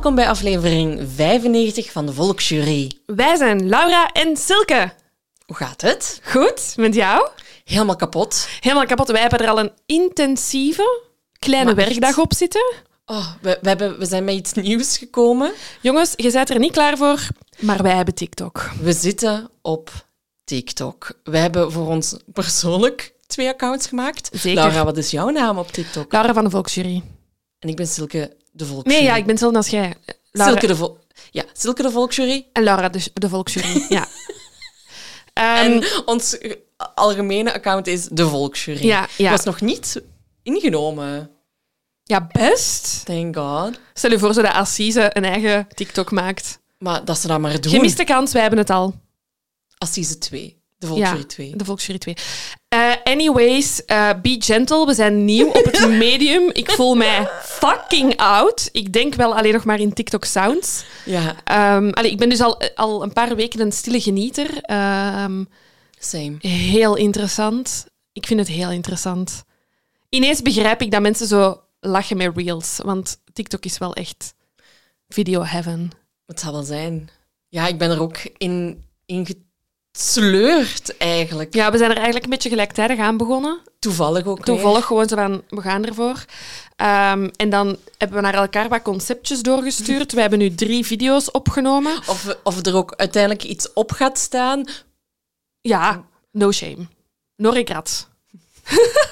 Welkom bij aflevering 95 van de Volksjury. Wij zijn Laura en Silke. Hoe gaat het? Goed, met jou? Helemaal kapot. Helemaal kapot. Wij hebben er al een intensieve kleine Maar werkdag op zitten. Oh, we, we, hebben, we zijn met iets nieuws gekomen. Jongens, je bent er niet klaar voor, maar wij hebben TikTok. We zitten op TikTok. We hebben voor ons persoonlijk twee accounts gemaakt. Zeker. Laura, wat is jouw naam op TikTok? Laura van de Volksjury. En ik ben Silke de Volksjury. Nee, ja, ik ben hetzelfde als jij. Laura Silke de, Vol ja, Silke de Volksjury. En Laura de, de Volksjury, ja. Ehm, En ons algemene account is de Volksjury. Ja, ja. Was nog niet ingenomen. ja, best. Thank God. Stel je voor zo dat Assise een eigen TikTok maakt. Maar dat ze dat maar doen. Gemiste kans, wij hebben het al. Assise 2. De Volksjury ja, 2. de Volksjury 2. Eh, anyways, eh, be gentle. We zijn nieuw op het medium. Ik voel mij fucking oud. Ik denk wel alleen nog maar in TikTok sounds. Ja, allee, ik ben dus al, al een paar weken een stille genieter. Ehm, same. heel interessant. Ik vind het heel interessant. Ineens begrijp ik dat mensen zo lachen met reels. Want TikTok is wel echt video heaven. Het zal wel zijn. Ja, ik ben er ook in, in gesleurd eigenlijk. Ja, we zijn er eigenlijk een beetje gelijktijdig aan begonnen. Toevallig ook Toevallig gewoon zo van, we gaan ervoor. Ehm, en dan hebben we naar elkaar wat conceptjes doorgestuurd. We hebben nu drie video's opgenomen. Of, of er ook uiteindelijk iets op gaat staan. Ja, no shame. No regret.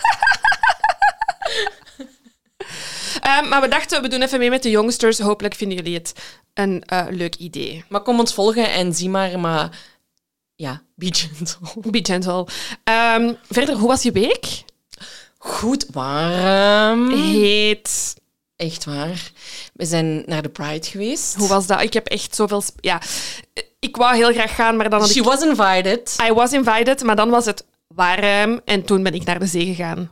Ehm, maar we dachten, we doen even mee met de youngsters. Hopelijk vinden jullie het een eh, leuk idee. Maar kom ons volgen en zie maar. Maar ja, be gentle. Be gentle. Ehm, verder, hoe was je week? Goed warm. Heet. Echt waar. We zijn naar de Pride geweest. Hoe was dat? Ik heb echt zoveel... Ja, ik wou heel graag gaan, maar dan had She ik... was invited. I was invited, maar dan was het warm en toen ben ik naar de zee gegaan.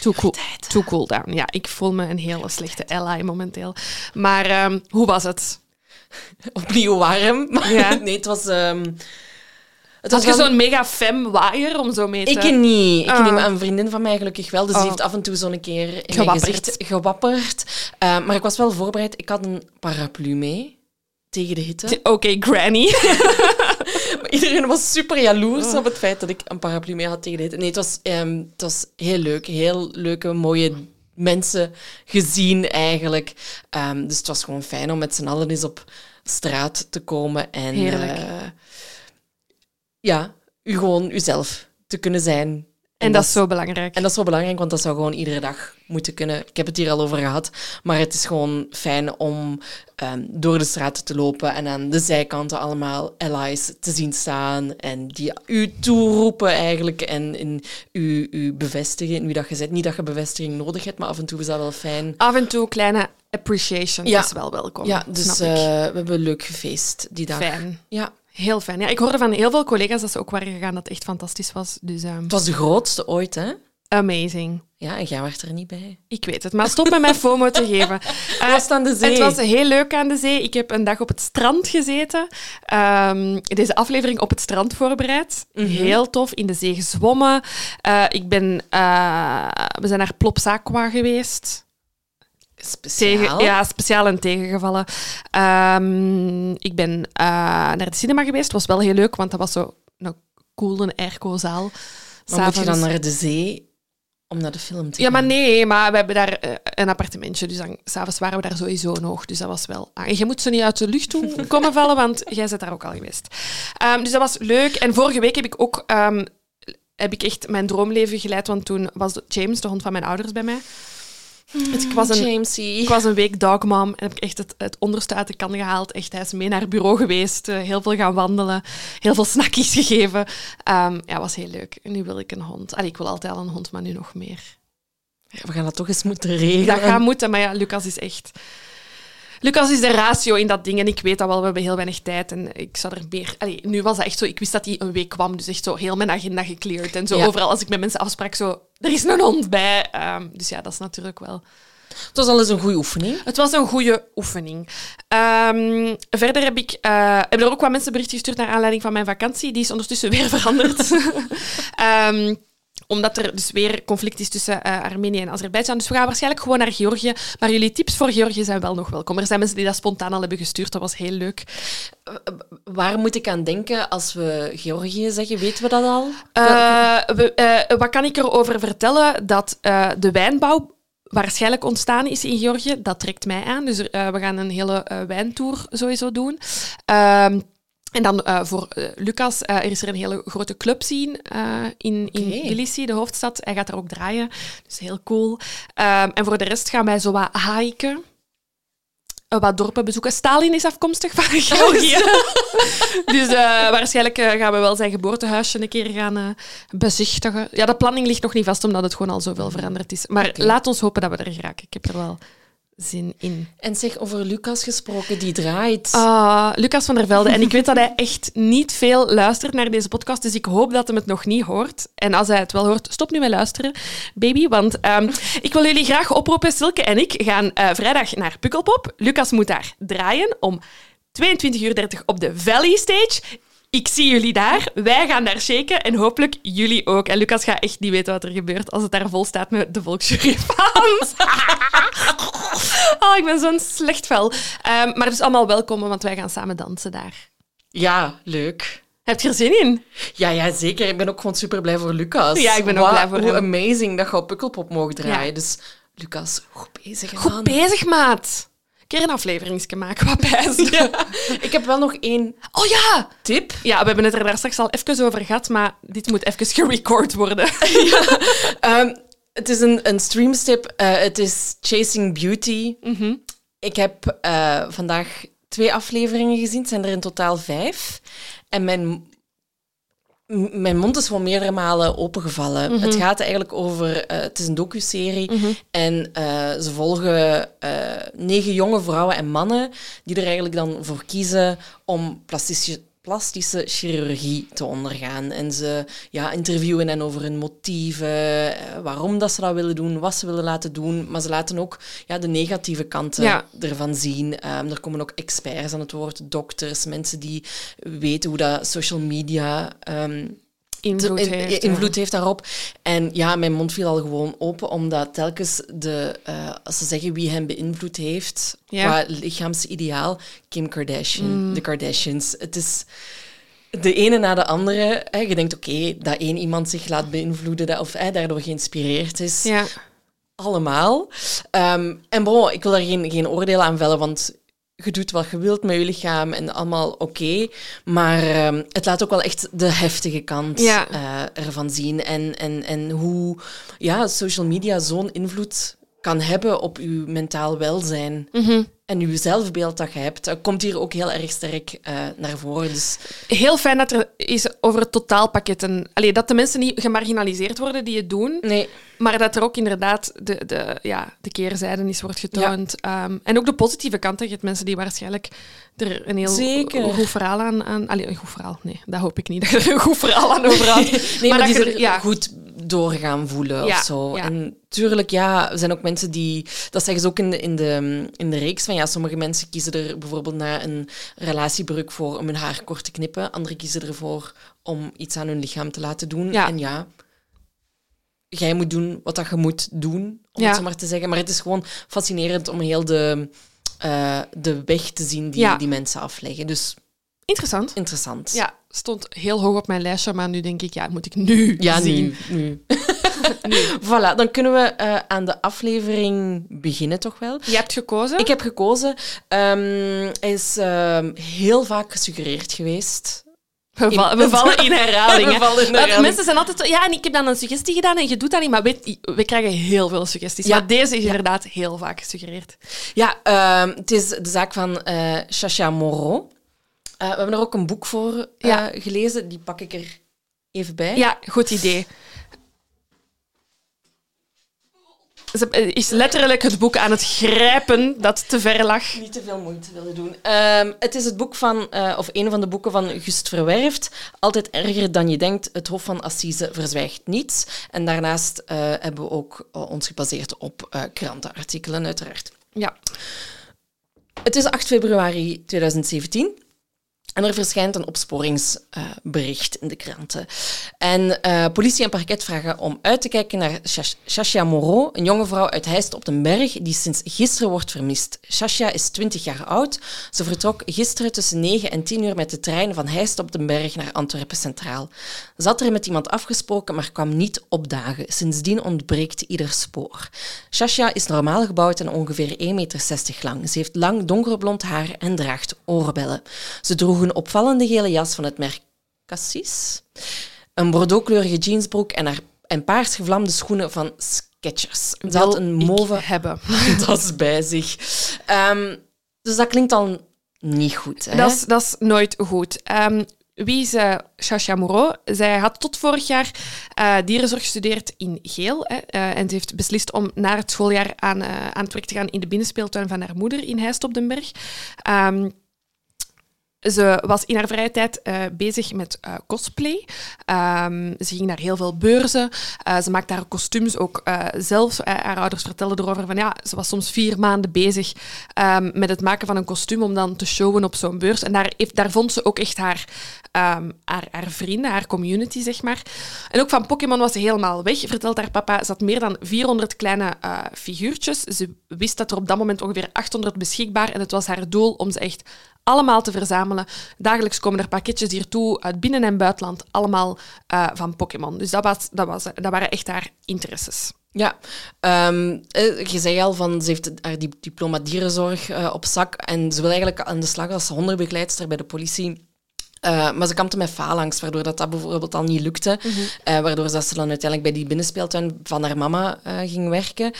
Too cool, too cool down. Ja, ik voel me een hele slechte ally momenteel. Maar ehm, hoe was het? Opnieuw warm. Maar Ja. nee, het was... ehm het Had je zo'n mega femme waaier om zo mee te... Ik niet. Ik Ah. neem een vriendin van mij gelukkig wel. Dus die Oh. heeft af en toe zo'n keer in mijn Gewapperd. gezicht gewapperd. Eh, maar ik was wel voorbereid. Ik had een paraplu mee. Tegen de hitte. Oké, granny. Maar iedereen was super jaloers Oh. op het feit dat ik een paraplu mee had tegen de hitte. Nee, het was, ehm, het was heel leuk. Heel leuke, mooie mensen gezien eigenlijk. Ehm, dus het was gewoon fijn om met z'n allen eens op straat te komen. En Heerlijk. eh, ja, u gewoon uzelf te kunnen zijn. En dat is zo belangrijk. En dat is wel belangrijk, want dat zou gewoon iedere dag moeten kunnen. Ik heb het hier al over gehad, maar het is gewoon fijn om ehm, door de straten te lopen en aan de zijkanten allemaal allies te zien staan en die u toeroepen eigenlijk en in u, u bevestigen in wie dat je zit. Niet dat je bevestiging nodig hebt, maar af en toe is dat wel fijn. Af en toe kleine appreciation Ja. is wel welkom. Ja, dus eh, we hebben leuk gefeest die dag. Fijn. Ja, Heel fijn. Ja, ik hoorde van heel veel collega's dat ze ook waren gegaan dat het echt fantastisch was. Dus ehm, het was de grootste ooit, hè? amazing. Ja, en jij was er niet bij. Ik weet het, maar stop met mij FOMO te geven. Eh, was het aan de zee? Het was heel leuk aan de zee. Ik heb een dag op het strand gezeten. Ehm, deze aflevering op het strand voorbereid. Mhm. Heel tof. In de zee gezwommen. Eh, ik ben, eh, we zijn naar Plopsaqua geweest. Speciaal. Tegen, ja, speciaal en tegengevallen. Ehm, ik ben eh, naar de cinema geweest. was wel heel leuk, want dat was zo een coole airco-zaal. maar moet je dan naar de zee om naar de film te Ja, gaan? maar nee, maar we hebben daar eh, een appartementje. Dus dan, s'avonds waren we daar sowieso nog. Dus dat was wel... Ah, en je moet ze niet uit de lucht doen komen vallen, want jij bent daar ook al geweest. Ehm, dus dat was leuk. En vorige week heb ik ook... ehm, heb ik echt mijn droomleven geleid, want toen was James, de hond van mijn ouders, bij mij. Dus ik was een, Jamesy. ik was een week dogmom en heb ik echt het, het onderste uit de kan gehaald. Echt, hij is mee naar het bureau geweest, eh, heel veel gaan wandelen, heel veel snackies gegeven. Ehm ja, was heel leuk. En nu wil ik een hond. Allee, ik wil altijd al een hond, maar nu nog meer. Ja, we gaan dat toch eens moeten regelen. Dat gaat moeten, maar ja, Lucas is echt... Lucas is de ratio in dat ding en ik weet dat wel, we hebben heel weinig tijd en ik zou er meer... Allee, nu was dat echt zo, ik wist dat hij een week kwam, dus echt zo heel mijn agenda gecleared. En zo Ja. overal als ik met mensen afsprak, zo, er is een hond bij. Ehm, dus ja, dat is natuurlijk wel... Het was al eens een goede oefening. Het was een goede oefening. Ehm, verder heb ik eh, hebben er ook wat mensen bericht gestuurd naar aanleiding van mijn vakantie. Die is ondertussen weer veranderd. Ehm, omdat er dus weer conflict is tussen eh, Armenië en Azerbeidzjan. Dus we gaan waarschijnlijk gewoon naar Georgië. Maar jullie tips voor Georgië zijn wel nog welkom. Er zijn mensen die dat spontaan al hebben gestuurd. Dat was heel leuk. Waar moet ik aan denken als we Georgië zeggen? Weten we dat al? Eh, we- eh, wat kan ik erover vertellen? Dat eh, de wijnbouw waarschijnlijk ontstaan is in Georgië. Dat trekt mij aan. Dus eh, we gaan een hele eh, wijntour sowieso doen. En dan eh, voor eh, Lucas, eh, er is er een hele grote club zien in, in. Tbilisi, de hoofdstad. Hij gaat daar ook draaien, dus heel cool. Ehm, en voor de rest gaan wij zo wat hiken. Wat dorpen bezoeken. Stalin is afkomstig van Georgië. dus eh, waarschijnlijk gaan we wel zijn geboortehuisje een keer gaan bezichtigen. Ja, de planning ligt nog niet vast, omdat het gewoon al zoveel veranderd is. Maar laat ons hopen dat we er geraken. Ik heb er wel zin in. En zeg, over Lucas gesproken, die draait. Ah, Lucas van der Velde. En ik weet dat hij echt niet veel luistert naar deze podcast, dus ik hoop dat hij het nog niet hoort. En als hij het wel hoort, stop nu met luisteren, baby. Want ehm, ik wil jullie graag oproepen. Silke en ik gaan eh, vrijdag naar Pukkelpop. Lucas moet daar draaien om 22.30 uur op de Valley Stage. Ik zie jullie daar. Wij gaan daar shaken en hopelijk jullie ook. En Lucas gaat echt niet weten wat er gebeurt als het daar vol staat met de volksjuryfans. oh, ik ben zo'n slecht vel. Ehm, maar dus allemaal welkom, want wij gaan samen dansen daar. Ja, leuk. Heb je er zin in? Ja, ja, zeker. Ik ben ook gewoon super blij voor Lucas. Ja, ik ben ook blij voor Hoe hem. amazing dat je op Pukkelpop mogen draaien. Ja. Dus Lucas, goed bezig. Goed man. bezig, maat. Een keer een afleveringsje maken, wat pijs. Ik heb wel nog één Oh ja! tip. Ja, we hebben het er daar straks al even over gehad, maar dit moet even gerecord worden. Ehm, het is een, een streamstip. Eh, het is Chasing Beauty. Mhm. Ik heb eh, vandaag twee afleveringen gezien. Het zijn er in totaal vijf. En mijn, mijn mond is gewoon meerdere malen opengevallen. Mhm. Het gaat eigenlijk over... eh, het is een docuserie. En eh, ze volgen negen jonge vrouwen en mannen die er eigenlijk dan voor kiezen om plastische, plastische chirurgie te ondergaan. En ze ja, interviewen hen over hun motieven, eh, waarom dat ze dat willen doen, wat ze willen laten doen. Maar ze laten ook ja, de negatieve kanten Ja. ervan zien. Ehm, er komen ook experts aan het woord, dokters, mensen die weten hoe dat social media ehm, Invloed in- heeft. invloed heeft daarop. En ja, mijn mond viel al gewoon open, omdat telkens de, eh, als ze zeggen wie hem beïnvloed heeft, Ja. qua lichaamsideaal, Kim Kardashian, de Kardashians. Het is de ene na de andere. Hè. Je denkt, oké, dat één iemand zich laat beïnvloeden dat, of hè, daardoor geïnspireerd is. Ja. Allemaal. Ehm, en bon, ik wil daar geen, geen oordeel aan vellen, want je doet wat je wilt met je lichaam en allemaal oké. maar ehm, het laat ook wel echt de heftige kant Ja. eh, ervan zien. En, en, en hoe ja, social media zo'n invloed kan hebben op je mentaal welzijn. Mhm. En je zelfbeeld dat je hebt, dat komt hier ook heel erg sterk eh, naar voren. Dus Heel fijn dat er is over het totaalpakket. En, allee, dat de mensen niet gemarginaliseerd worden die het doen, nee, maar dat er ook inderdaad de, de, ja, de keerzijde is wordt getoond. Ehm, en ook de positieve kanten. Je hebt mensen die waarschijnlijk er een heel Zeker. goed verhaal aan... aan allee, een goed verhaal, nee, dat hoop ik niet. Dat er een goed verhaal aan overhoudt. Nee, maar, dat je er er- ja. goed doorgaan voelen Ja, of zo. ja. En tuurlijk, ja, er zijn ook mensen die... Dat zeggen ze ook in de, in de, in de reeks van... Ja, sommige mensen kiezen er bijvoorbeeld na een relatiebreuk voor om hun haar kort te knippen. Anderen kiezen ervoor om iets aan hun lichaam te laten doen. Ja. En ja, jij moet doen wat dat je moet doen, om het zo maar te zeggen. Maar het is gewoon fascinerend om heel de, eh, de weg te zien die die mensen afleggen. Dus Interessant. interessant. Ja, stond heel hoog op mijn lijstje, maar nu denk ik, ja, moet ik nu Ja, zien. nu. nu. voilà, dan kunnen we eh, aan de aflevering beginnen, toch wel? Je hebt gekozen? Ik heb gekozen. hij is ehm, heel vaak gesuggereerd geweest. We, val- we vallen in herhaling. Vallen in Want herhaling. Mensen zijn altijd zo, ja, en ik heb dan een suggestie gedaan en je doet dat niet, maar weet, we krijgen heel veel suggesties. Ja. Maar deze is inderdaad heel vaak gesuggereerd. Ja, ehm, het is de zaak van eh Chacha Moreau. Eh, we hebben er ook een boek voor eh, Ja. gelezen. Die pak ik er even bij. Ja, goed idee. Ze is letterlijk het boek aan het grijpen dat te ver lag. Niet te veel moeite willen doen. Ehm, het is het boek van, eh, of een van de boeken van Gust Verwerft. Altijd erger dan je denkt. Het Hof van Assise verzwijgt niets. En daarnaast eh, hebben we ook eh, ons gebaseerd op eh, krantenartikelen, uiteraard. Ja. Het is 8 februari 2017. En er verschijnt een opsporingsbericht in de kranten. En eh, politie en parket vragen om uit te kijken naar Shas- Shasha Moreau, een jonge vrouw uit Heist op den Berg, die sinds gisteren wordt vermist. Shasha is 20 jaar oud. Ze vertrok gisteren tussen 9 en 10 uur met de trein van Heist op den Berg naar Antwerpen Centraal. Ze had er met iemand afgesproken, maar kwam niet opdagen. Sindsdien ontbreekt ieder spoor. Shasha is normaal gebouwd en ongeveer 1,60 meter lang. Ze heeft lang donkerblond haar en draagt oorbellen. Ze droeg een opvallende gele jas van het merk Cassis, een bordeauxkleurige jeansbroek en, haar, en paars gevlamde schoenen van Skechers. Ze had een mauve hebben. tas bij zich. Ehm, dus dat klinkt al niet goed. Hè? Dat is, dat is nooit goed. Ehm, wie is uh, Chacha Moreau? Zij had tot vorig jaar eh, dierenzorg gestudeerd in Geel. Hè, eh, en ze heeft beslist om na het schooljaar aan, aan het werk te gaan in de binnenspeeltuin van haar moeder in Heist op den Berg. Ehm, ze was in haar vrije tijd eh, bezig met eh, cosplay. Ehm, ze ging naar heel veel beurzen. Eh, ze maakte haar kostuums ook zelf. Haar ouders vertelden erover van ja, ze was soms vier maanden bezig ehm, met het maken van een kostuum om dan te showen op zo'n beurs. En daar, heeft, daar vond ze ook echt haar, ehm, haar, haar vrienden, haar community, zeg maar. En ook van Pokémon was ze helemaal weg, vertelt haar papa. Ze had meer dan 400 kleine figuurtjes. Ze wist dat er op dat moment ongeveer 800 beschikbaar en het was haar doel om ze echt allemaal te verzamelen. Dagelijks komen er pakketjes hiertoe uit binnen- en buitenland, allemaal eh, van Pokémon. Dus dat, was, dat, was, dat waren echt haar interesses. Ja, ehm, eh, je zei al van ze heeft haar di- diploma dierenzorg eh, op zak en ze wil eigenlijk aan de slag als hondenbegeleidster bij de politie. Eh, maar ze kampte met faalangst, waardoor dat, dat bijvoorbeeld al niet lukte. Eh, waardoor dat ze dan uiteindelijk bij die binnenspeeltuin van haar mama eh, ging werken.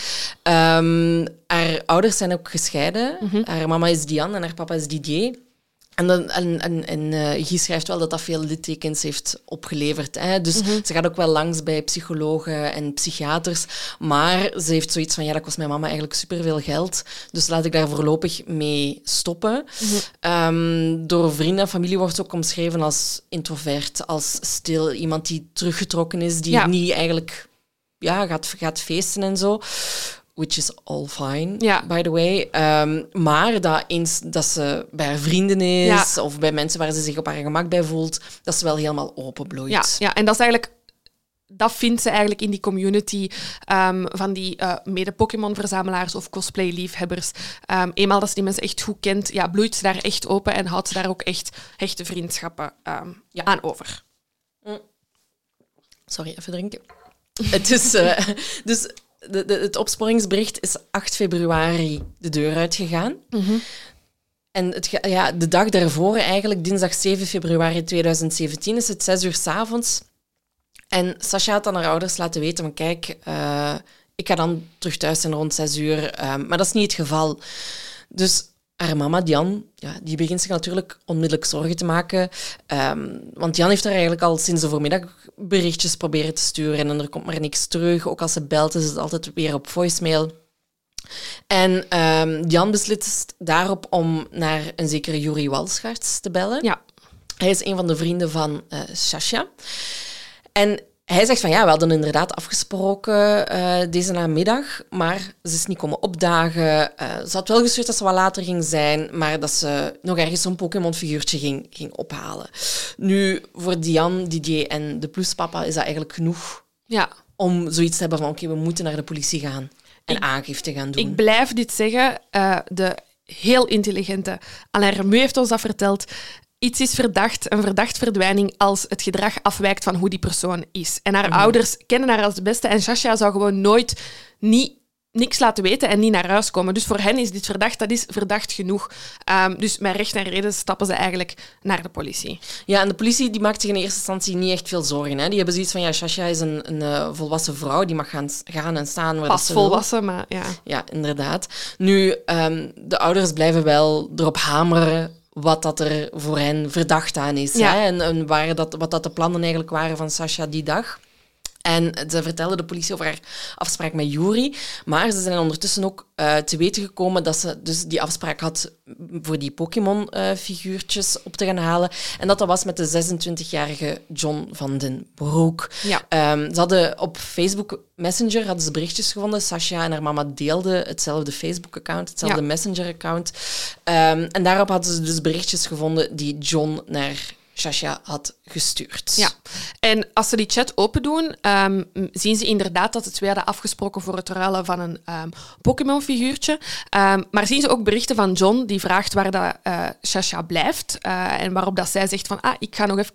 Ehm, haar ouders zijn ook gescheiden. Haar mama is Diane en haar papa is Didier. En, dan, en, en, en eh, Guy schrijft wel dat dat veel littekens heeft opgeleverd. Hè? Dus ze gaat ook wel langs bij psychologen en psychiaters. Maar ze heeft zoiets van, ja, dat kost mijn mama eigenlijk superveel geld. Dus laat ik daar voorlopig mee stoppen. Ehm, door vrienden en familie wordt ze ook omschreven als introvert, als stil. Iemand die teruggetrokken is, die Ja. niet eigenlijk ja, gaat, gaat feesten en zo. Which is all fine, Ja. by the way. Ehm, maar dat eens dat ze bij haar vrienden is, of bij mensen waar ze zich op haar gemak bij voelt, dat ze wel helemaal openbloeit. Ja, ja, en dat is eigenlijk... Dat vindt ze eigenlijk in die community ehm, van die eh, mede-Pokémon-verzamelaars of cosplay-liefhebbers. Ehm, eenmaal dat ze die mensen echt goed kent, ja, bloeit ze daar echt open en houdt ze daar ook echt hechte vriendschappen Ja. aan over. Sorry, even drinken. Het is, eh, dus de, de, het opsporingsbericht is 8 februari de deur uitgegaan. En het, ja, de dag daarvoor, eigenlijk dinsdag 7 februari 2017, is het 6 uur s avonds. En Sasha had aan haar ouders laten weten van kijk, eh, ik ga dan terug thuis zijn rond 6 uur. ehm, maar dat is niet het geval. Dus haar mama, Diane, ja, die begint zich natuurlijk onmiddellijk zorgen te maken. Ehm, want Jan heeft er eigenlijk al sinds de voormiddag berichtjes proberen te sturen en er komt maar niks terug. Ook als ze belt, is het altijd weer op voicemail. En ehm, Jan beslist daarop om naar een zekere Yuri Walschaerts te bellen. Ja. Hij is een van de vrienden van eh Sasha. En hij zegt van ja, we hadden inderdaad afgesproken eh, deze namiddag, maar ze is niet komen opdagen. Eh, ze had wel gestuurd dat ze wat later ging zijn, maar dat ze nog ergens zo'n Pokémon-figuurtje ging, ging ophalen. Nu, voor Diane, Didier en de pluspapa is dat eigenlijk genoeg Ja. om zoiets te hebben van oké, we moeten naar de politie gaan en aangifte gaan doen. Ik blijf dit zeggen. eh, de heel intelligente Alain Remu heeft ons dat verteld. Iets is verdacht, een verdacht verdwijning, als het gedrag afwijkt van hoe die persoon is. En haar ouders kennen haar als de beste. En Sasha zou gewoon nooit niet, niks laten weten en niet naar huis komen. Dus voor hen is dit verdacht, dat is verdacht genoeg. Ehm, dus met recht en reden stappen ze eigenlijk naar de politie. Ja, en de politie die maakt zich in eerste instantie niet echt veel zorgen. Hè. Die hebben zoiets van, ja, Shasha is een, een eh, volwassen vrouw, die mag gaan, gaan en staan waar Pas ze wil. volwassen, maar ja. Ja, inderdaad. Nu, ehm, de ouders blijven wel erop hameren wat dat er voor hen verdacht aan is. Ja. Hè? En, en waar dat, wat dat de plannen eigenlijk waren van Sasha die dag. En ze vertelde de politie over haar afspraak met Yuri. Maar ze zijn ondertussen ook uh, te weten gekomen dat ze dus die afspraak had voor die Pokémon-figuurtjes op te gaan halen. En dat dat was met de 26-jarige John van den Broek. Ja. Um, ze hadden op Facebook Messenger hadden ze berichtjes gevonden. Sasha en haar mama deelden hetzelfde Facebook-account, hetzelfde Ja. Messenger-account. Um, en daarop hadden ze dus berichtjes gevonden die John naar Sasha had gestuurd. Ja, en als ze die chat open doen, ehm, zien ze inderdaad dat de twee hadden afgesproken voor het ruilen van een ehm, Pokémon-figuurtje. Ehm, maar zien ze ook berichten van John die vraagt waar dat, eh Sasha blijft. eh, en waarop dat zij zegt van, ah, ik ga nog even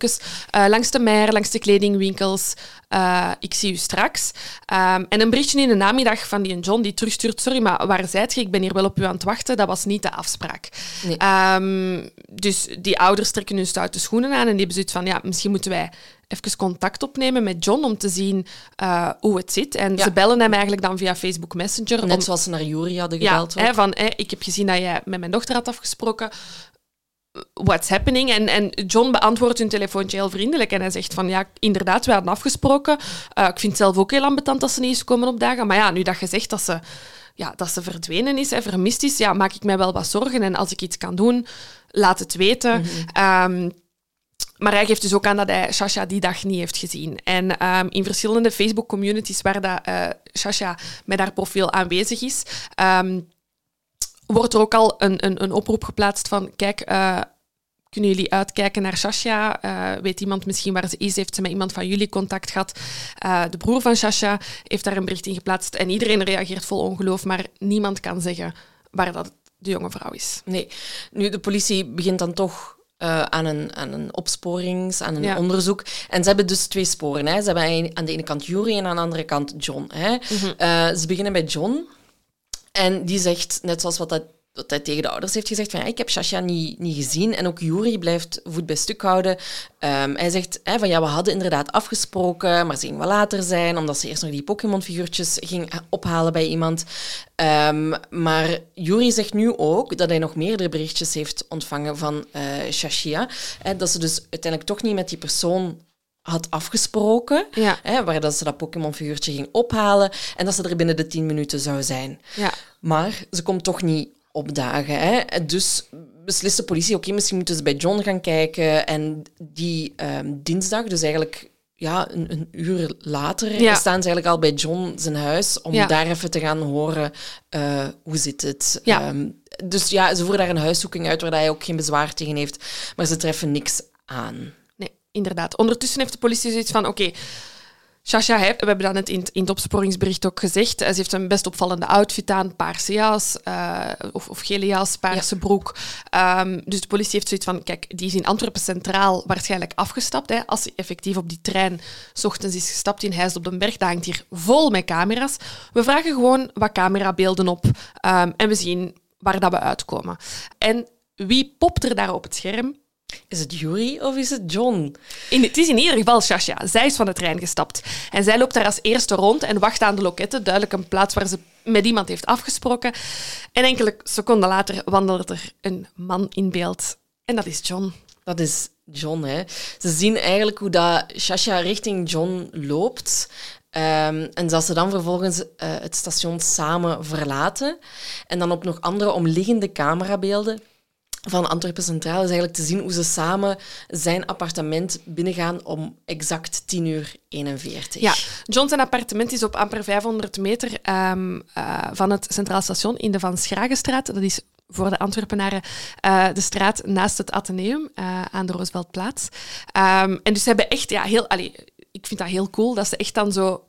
eh, langs de mer, langs de kledingwinkels. Eh, ik zie u straks. Ehm, en een berichtje in de namiddag van die John die terugstuurt, sorry, maar waar zijt je? Ik ben hier wel op u aan het wachten. Dat was niet de afspraak. Nee. Ehm, dus die ouders trekken hun stoute schoenen aan en die hebben zoiets van, ja, misschien moeten wij even contact opnemen met John om te zien eh, hoe het zit. En Ja. ze bellen hem eigenlijk dan via Facebook Messenger. Net om, zoals ze naar Yuri hadden ja, gebeld. ook. hè, van, hè, ik heb gezien dat jij met mijn dochter had afgesproken. What's happening? En, en John beantwoordt hun telefoontje heel vriendelijk. En hij zegt van, ja, inderdaad, we hadden afgesproken. Eh, ik vind het zelf ook heel ambetant dat ze niet eens komen opdagen. Maar ja, nu dat je zegt dat ze, ja, dat ze verdwenen is, hè, vermist is, ja, maak ik mij wel wat zorgen. En als ik iets kan doen, laat het weten. Ehm, maar hij geeft dus ook aan dat hij Sasha die dag niet heeft gezien. En ehm, in verschillende Facebook-communities waar dat, eh, Sasha met haar profiel aanwezig is, ehm, wordt er ook al een, een, een oproep geplaatst van kijk, eh, kunnen jullie uitkijken naar Sasha? Eh, weet iemand misschien waar ze is? Heeft ze met iemand van jullie contact gehad? Eh, de broer van Sasha heeft daar een bericht in geplaatst en iedereen reageert vol ongeloof, maar niemand kan zeggen waar dat de jonge vrouw is. Nee. Nu, de politie begint dan toch aan, een, aan een opsporings, aan een Ja. onderzoek. En ze hebben dus twee sporen. Hè. Ze hebben aan de ene kant Yuri en aan de andere kant John. Hè. Eh, ze beginnen bij John. En die zegt, net zoals wat, hij tegen de ouders heeft gezegd, van, ja, ik heb Sasha niet, niet gezien. En ook Yuri blijft voet bij stuk houden. Ehm, hij zegt hè, van, ja, we hadden inderdaad afgesproken, maar ze ging wel later zijn, omdat ze eerst nog die Pokémon-figuurtjes ging ophalen bij iemand. Ehm, maar Yuri zegt nu ook dat hij nog meerdere berichtjes heeft ontvangen van eh Shashia. Hè, dat ze dus uiteindelijk toch niet met die persoon had afgesproken. Ja. Hè, waar dat ze dat Pokémon-figuurtje ging ophalen en dat ze er binnen de tien minuten zou zijn. Ja. Maar ze komt toch niet opdagen. Hè? Dus beslist de politie, oké, misschien moeten ze bij John gaan kijken. En die ehm, dinsdag, dus eigenlijk ja, een, een uur later, Ja. staan ze eigenlijk al bij John zijn huis om Ja. daar even te gaan horen eh, hoe zit het. Ja. Ehm, dus ja, ze voeren daar een huiszoeking uit waar hij ook geen bezwaar tegen heeft, maar ze treffen niks aan. Inderdaad. Ondertussen heeft de politie zoiets van: oké, Sasha, heeft, we hebben dat net in, het- in het opsporingsbericht ook gezegd, ze heeft een best opvallende outfit aan, paarse jas eh, of, of gele jas, paarse broek. Ehm, dus de politie heeft zoiets van: kijk, die is in Antwerpen Centraal waarschijnlijk afgestapt. Hè, als hij effectief op die trein 's ochtends is gestapt in Heist op den Berg, dat hangt hier vol met camera's. We vragen gewoon wat camerabeelden op ehm, en we zien waar dat we uitkomen. En wie popt er daar op het scherm? Is het Yuri of is het John? In, het is in ieder geval Sasha. Zij is van de trein gestapt. En zij loopt daar als eerste rond en wacht aan de loketten. Duidelijk een plaats waar ze met iemand heeft afgesproken. En enkele seconden later wandelt er een man in beeld. En dat is John. Dat is John, hè. Ze zien eigenlijk hoe dat Shasha richting John loopt. Ehm, en dat ze dan vervolgens eh, het station samen verlaten. En dan op nog andere omliggende camerabeelden van Antwerpen Centraal is eigenlijk te zien hoe ze samen zijn appartement binnengaan om exact 10 uur 41. Ja, John zijn appartement is op amper 500 meter ehm, eh, van het Centraal Station in de Van Schragenstraat. Dat is voor de Antwerpenaren eh, de straat naast het Atheneum eh, aan de Rooseveltplaats. Ehm, en dus ze hebben echt, ja, heel, ik vind dat heel cool dat ze echt dan zo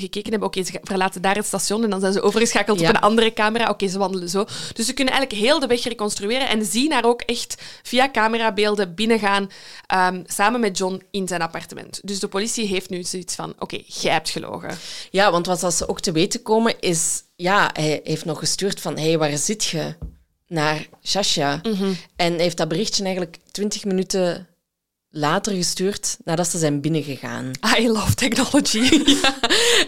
gekeken hebben, oké, ze verlaten daar het station en dan zijn ze overgeschakeld Ja. op een andere camera. Oké, ze wandelen zo. Dus ze kunnen eigenlijk heel de weg reconstrueren en zien daar ook echt via camerabeelden binnengaan ehm, samen met John in zijn appartement. Dus de politie heeft nu zoiets van, oké, jij hebt gelogen. Ja, want wat ze ook te weten komen is... Ja, hij heeft nog gestuurd van... hey, waar zit je? Naar Shasha. En hij heeft dat berichtje eigenlijk 20 minuten later gestuurd nadat ze zijn binnengegaan. I love technology.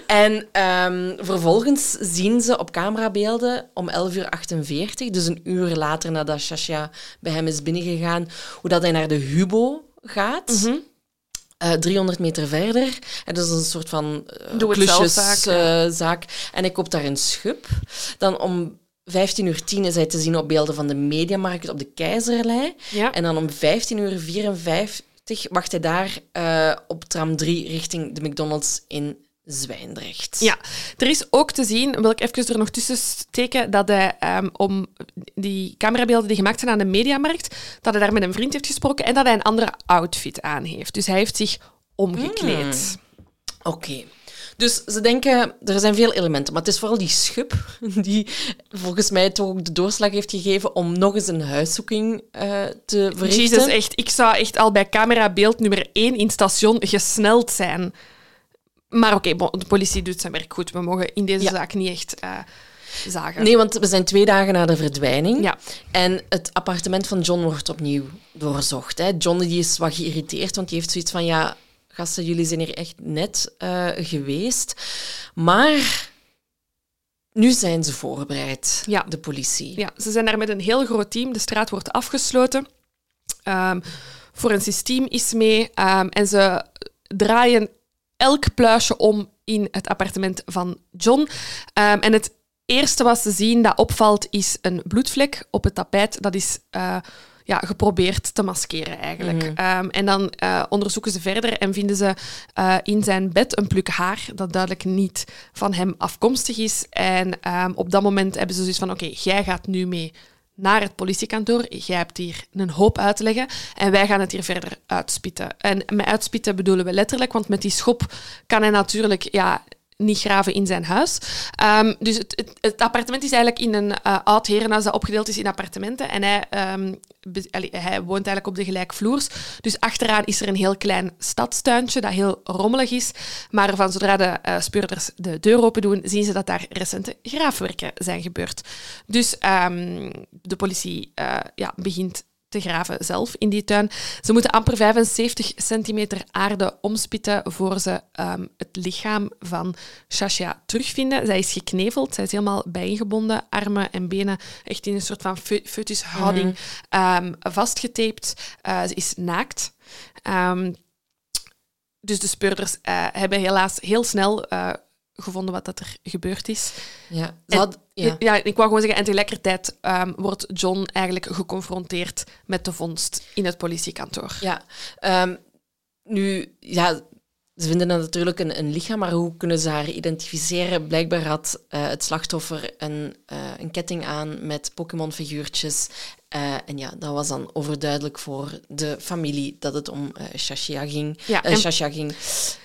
En ehm, vervolgens zien ze op camerabeelden om 11.48 uur, 48, dus een uur later nadat Shasha bij hem is binnengegaan, hoe dat hij naar de Hubo gaat. Eh, 300 meter verder. En dat is een soort van uh, Doe-het-zelf-zaak, ja. zaak. En ik koop daar een schub. Dan om 15 uur 10 is hij te zien op beelden van de Mediamarkt op de Keizerlei. Ja. En dan om 15 uur 54 wacht hij daar eh, op tram 3 richting de McDonald's in Zwijndrecht. Ja, er is ook te zien, wil ik even er nog tussen steken, dat hij um, om die camerabeelden die gemaakt zijn aan de Mediamarkt, dat hij daar met een vriend heeft gesproken en dat hij een andere outfit aan heeft. Dus hij heeft zich omgekleed. Mm. Oké. Dus ze denken, er zijn veel elementen, maar het is vooral die schub die volgens mij toch ook de doorslag heeft gegeven om nog eens een huiszoeking uh, te verrichten. Jezus, echt. Ik zou echt al bij camerabeeld nummer 1 in station gesneld zijn. Maar oké, okay, de politie doet zijn werk goed. We mogen in deze ja. zaak niet echt uh, zagen. Nee, want we zijn twee dagen na de verdwijning. Ja. En het appartement van John wordt opnieuw doorzocht. Hè. John die is wat geïrriteerd, want die heeft zoiets van... ja, gasten, jullie zijn hier echt net uh, geweest. Maar nu zijn ze voorbereid, ja. de politie. Ja, ze zijn daar met een heel groot team. De straat wordt afgesloten. Um, forensisch team is mee. Um, en ze draaien elk pluisje om in het appartement van John. Um, en het eerste wat ze zien dat opvalt is een bloedvlek op het tapijt. Dat is uh, ja, geprobeerd te maskeren eigenlijk. Mhm. Um, en dan uh, onderzoeken ze verder en vinden ze uh, in zijn bed een pluk haar dat duidelijk niet van hem afkomstig is. En um, op dat moment hebben ze zoiets van, oké, okay, jij gaat nu mee naar het politiekantoor. Jij hebt hier een hoop uit te leggen en wij gaan het hier verder uitspitten. En met uitspitten bedoelen we letterlijk, want met die schop kan hij natuurlijk ja, niet graven in zijn huis. Um, dus het, het, het, appartement is eigenlijk in een uh, oud herenhuis dat opgedeeld is in appartementen. En hij, allee, hij woont eigenlijk op de gelijkvloers. Dus achteraan is er een heel klein stadstuintje dat heel rommelig is. Maar van zodra de uh, speurders de deur open doen, zien ze dat daar recente graafwerken zijn gebeurd. Dus um, de politie uh, ja, begint te graven zelf in die tuin. Ze moeten amper 75 centimeter aarde omspitten voor ze um, het lichaam van Shasha terugvinden. Zij is gekneveld, zij is helemaal bijeengebonden, armen en benen echt in een soort van foetushouding mm -hmm. um, vastgetaped. Uh, ze is naakt. Um, dus de speurders uh, hebben helaas heel snel uh, gevonden wat dat er gebeurd is. Ja, en, had, ja. ja. ik wou gewoon zeggen, en tegelijkertijd um, wordt John eigenlijk geconfronteerd met de vondst in het politiekantoor. Ja, um, nu, ja, ze vinden natuurlijk een, een, lichaam, maar hoe kunnen ze haar identificeren? Blijkbaar had uh, het slachtoffer een, uh, een ketting aan met Pokémon-figuurtjes. Uh, en ja, dat was dan overduidelijk voor de familie dat het om uh, Shashia ging. Ja, en, Shashia ging.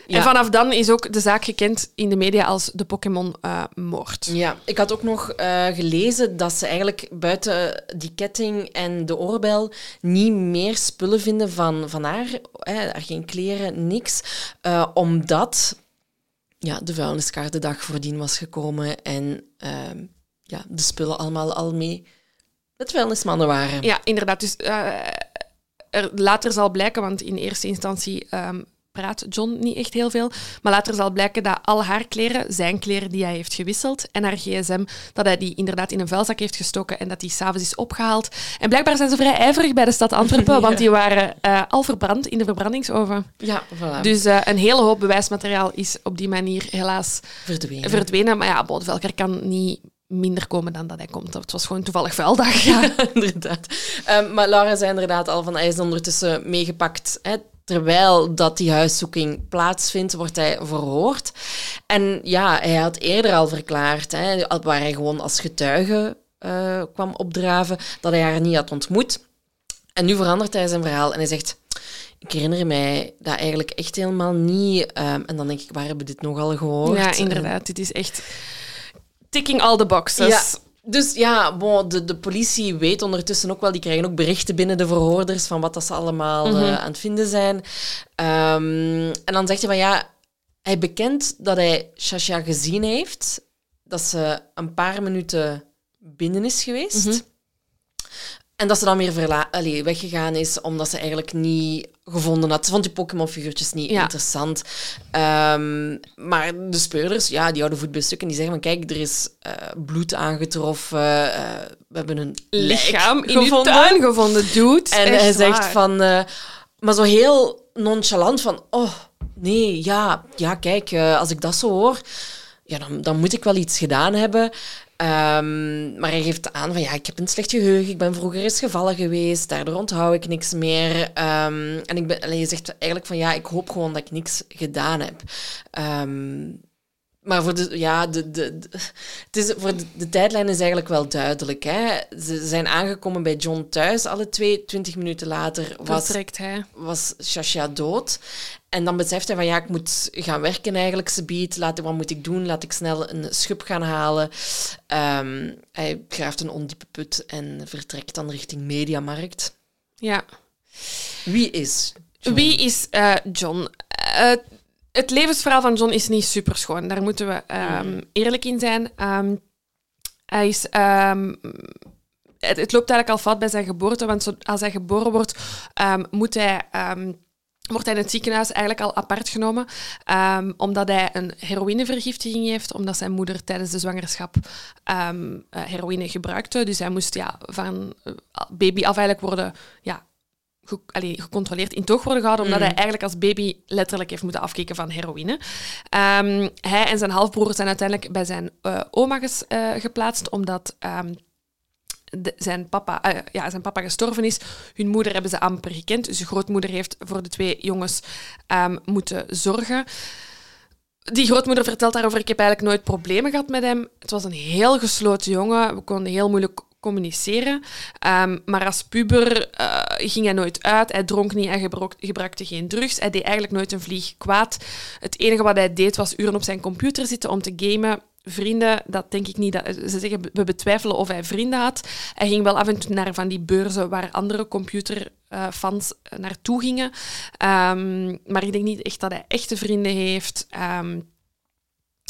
Ja. En vanaf dan is ook de zaak gekend in de media als de Pokémon-moord. Ja, ik had ook nog gelezen dat ze eigenlijk buiten die ketting en de oorbel niet meer spullen vinden van, van haar. Hè, geen kleren, niks. Omdat ja, de vuilniskaart de dag voordien was gekomen en ja, de spullen allemaal al mee het vuilnismannen waren. Ja, inderdaad. Dus uh, er later zal blijken, want in eerste instantie um, praat John niet echt heel veel, maar later zal blijken dat al haar kleren, zijn kleren die hij heeft gewisseld, en haar gsm, dat hij die inderdaad in een vuilzak heeft gestoken en dat die s'avonds is opgehaald. En blijkbaar zijn ze vrij ijverig bij de stad Antwerpen, ja. want die waren uh, al verbrand in de verbrandingsoven. Ja, voilà. Dus uh, een hele hoop bewijsmateriaal is op die manier helaas verdwenen. verdwenen. Maar ja, Bodevelker kan niet minder komen dan dat hij komt. Het was gewoon toevallig vuildag. Ja, inderdaad. Um, maar Laura zei inderdaad al van hij is ondertussen meegepakt. Hè, terwijl dat die huiszoeking plaatsvindt, wordt hij verhoord. En ja, hij had eerder al verklaard, hè, waar hij gewoon als getuige uh, kwam opdraven, dat hij haar niet had ontmoet. En nu verandert hij zijn verhaal en hij zegt... Ik herinner mij dat eigenlijk echt helemaal niet. Um, en dan denk ik, waar hebben we dit nogal gehoord? Ja, inderdaad. Dit is echt ticking all the boxes. Ja. Dus ja, bon, de, de politie weet ondertussen ook wel, die krijgen ook berichten binnen de verhoorders van wat dat ze allemaal mm -hmm. uh, aan het vinden zijn. Um, en dan zegt hij van ja, hij bekent dat hij Shasha gezien heeft, dat ze een paar minuten binnen is geweest. Mm -hmm. En dat ze dan weer verla- Allee, weggegaan is, omdat ze eigenlijk niet gevonden had. Ze vond die Pokémon-figuurtjes niet ja. interessant. Um, maar de speurders, ja, die houden voet bij stuk en die zeggen van kijk, er is uh, bloed aangetroffen. Uh, we hebben een lichaam in gevonden. tuin gevonden, dude. En hij zegt van... Uh, maar zo heel nonchalant van, oh, nee, ja, ja kijk, eh, als ik dat zo hoor, ja, dan, dan moet ik wel iets gedaan hebben. Ehm, maar hij geeft aan van ja, ik heb een slecht geheugen, ik ben vroeger eens gevallen geweest, daardoor onthoud ik niks meer. Ehm, en ik ben, en je zegt eigenlijk van ja, ik hoop gewoon dat ik niks gedaan heb. Ehm, maar voor de, ja, de, de, de- het is, voor de, de tijdlijn is eigenlijk wel duidelijk. Hè? Ze zijn aangekomen bij John thuis, alle twee. Twintig minuten later was, hij. was Shasha dood. En dan beseft hij van ja, ik moet gaan werken eigenlijk, ze biedt. Laat, wat moet ik doen? Laat ik snel een schub gaan halen. Ehm, hij graaft een ondiepe put en vertrekt dan richting Mediamarkt. Ja. Wie is John? Wie is eh, John? Eh, het levensverhaal van John is niet super schoon. Daar moeten we ehm, eerlijk in zijn. Ehm, hij is. ehm, het, het loopt eigenlijk al fout bij zijn geboorte, want zo- als hij geboren wordt, moet hij. Wordt hij in het ziekenhuis eigenlijk al apart genomen, omdat hij een heroïnevergiftiging heeft, omdat zijn moeder tijdens de zwangerschap eh, heroïne gebruikte. Dus hij moest ja, van eh, baby af eigenlijk worden ja, ge- allee, gecontroleerd in toog worden gehouden, omdat hij eigenlijk als baby letterlijk heeft moeten afkicken van heroïne. Ehm, hij en zijn halfbroer zijn uiteindelijk bij zijn eh, oma ges- eh, geplaatst, omdat ehm, de- zijn, papa, eh, ja, zijn papa gestorven is. Hun moeder hebben ze amper gekend, dus de grootmoeder heeft voor de twee jongens ehm, moeten zorgen. Die grootmoeder vertelt daarover, ik heb eigenlijk nooit problemen gehad met hem. Het was een heel gesloten jongen, we konden heel moeilijk communiceren. Ehm, maar als puber eh, ging hij nooit uit, hij dronk niet, gebro- gebruikte geen drugs. Hij deed eigenlijk nooit een vlieg kwaad. Het enige wat hij deed was uren op zijn computer zitten om te gamen. Vrienden, dat denk ik niet. Dat, ze zeggen, we betwijfelen of hij vrienden had. Hij ging wel af en toe naar van die beurzen waar andere computerfans eh, naartoe gingen. Ehm, maar ik denk niet echt dat hij echte vrienden heeft. Ehm,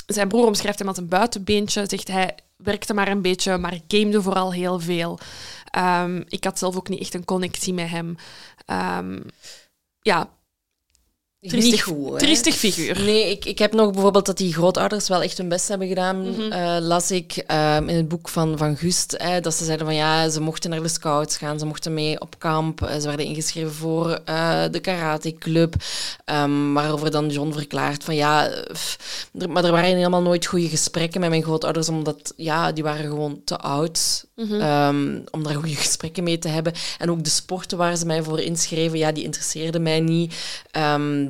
zijn broer omschrijft hem als een buitenbeentje. Zegt hij werkte maar een beetje, maar gamede vooral heel veel. Ehm, ik had zelf ook niet echt een connectie met hem. Ehm, ja, triestig, Niet goed, hè? triestig figuur. Nee, ik, ik heb nog bijvoorbeeld dat die grootouders wel echt hun best hebben gedaan. Mhm. eh, las ik ehm, in het boek van, van Gust. dat ze zeiden van ja, ze mochten naar de scouts gaan, ze mochten mee op kamp. eh, ze werden ingeschreven voor eh, de karateclub. Um, waarover dan John verklaart van ja, pff, maar er waren helemaal nooit goede gesprekken met mijn grootouders, omdat ja, die waren gewoon te oud Mhm. ehm, om daar goede gesprekken mee te hebben. En ook de sporten waar ze mij voor inschreven, ja, die interesseerden mij niet. Ehm,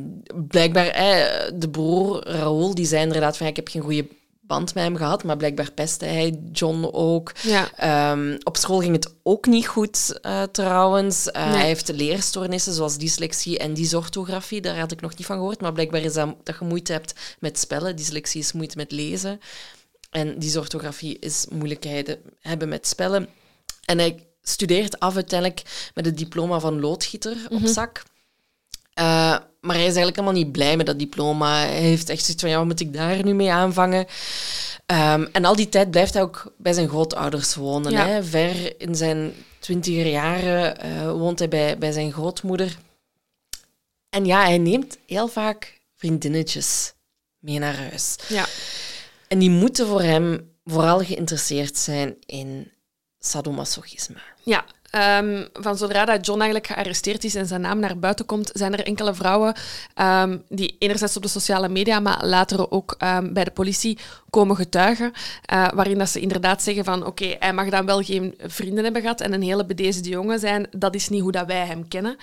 blijkbaar, eh, de broer Raoul, die zei inderdaad van ik heb geen goede band met hem gehad, maar blijkbaar pestte hij John ook. Ja. Ehm, op school ging het ook niet goed, eh, trouwens. Eh, Nee. Hij heeft leerstoornissen zoals dyslexie en dysorthografie. Daar had ik nog niet van gehoord, maar blijkbaar is dat, dat je moeite hebt met spellen. Dyslexie is moeite met lezen. En dysorthografie is moeilijkheden hebben met spellen. En hij studeert af uiteindelijk met het diploma van loodgieter op zak. Eh, maar hij is eigenlijk helemaal niet blij met dat diploma. Hij heeft echt zoiets van, ja, wat moet ik daar nu mee aanvangen? Ehm, en al die tijd blijft hij ook bij zijn grootouders wonen. Ja. Hè? Ver in zijn twintiger jaren eh, woont hij bij, bij zijn grootmoeder. En ja, hij neemt heel vaak vriendinnetjes mee naar huis. Ja. En die moeten voor hem vooral geïnteresseerd zijn in sadomasochisme. Ja, ehm, van zodra dat John eigenlijk gearresteerd is en zijn naam naar buiten komt, zijn er enkele vrouwen ehm, die enerzijds op de sociale media, maar later ook ehm, bij de politie komen getuigen, eh, waarin dat ze inderdaad zeggen van oké, hij mag dan wel geen vrienden hebben gehad en een hele bedeesde jongen zijn, dat is niet hoe dat wij hem kennen.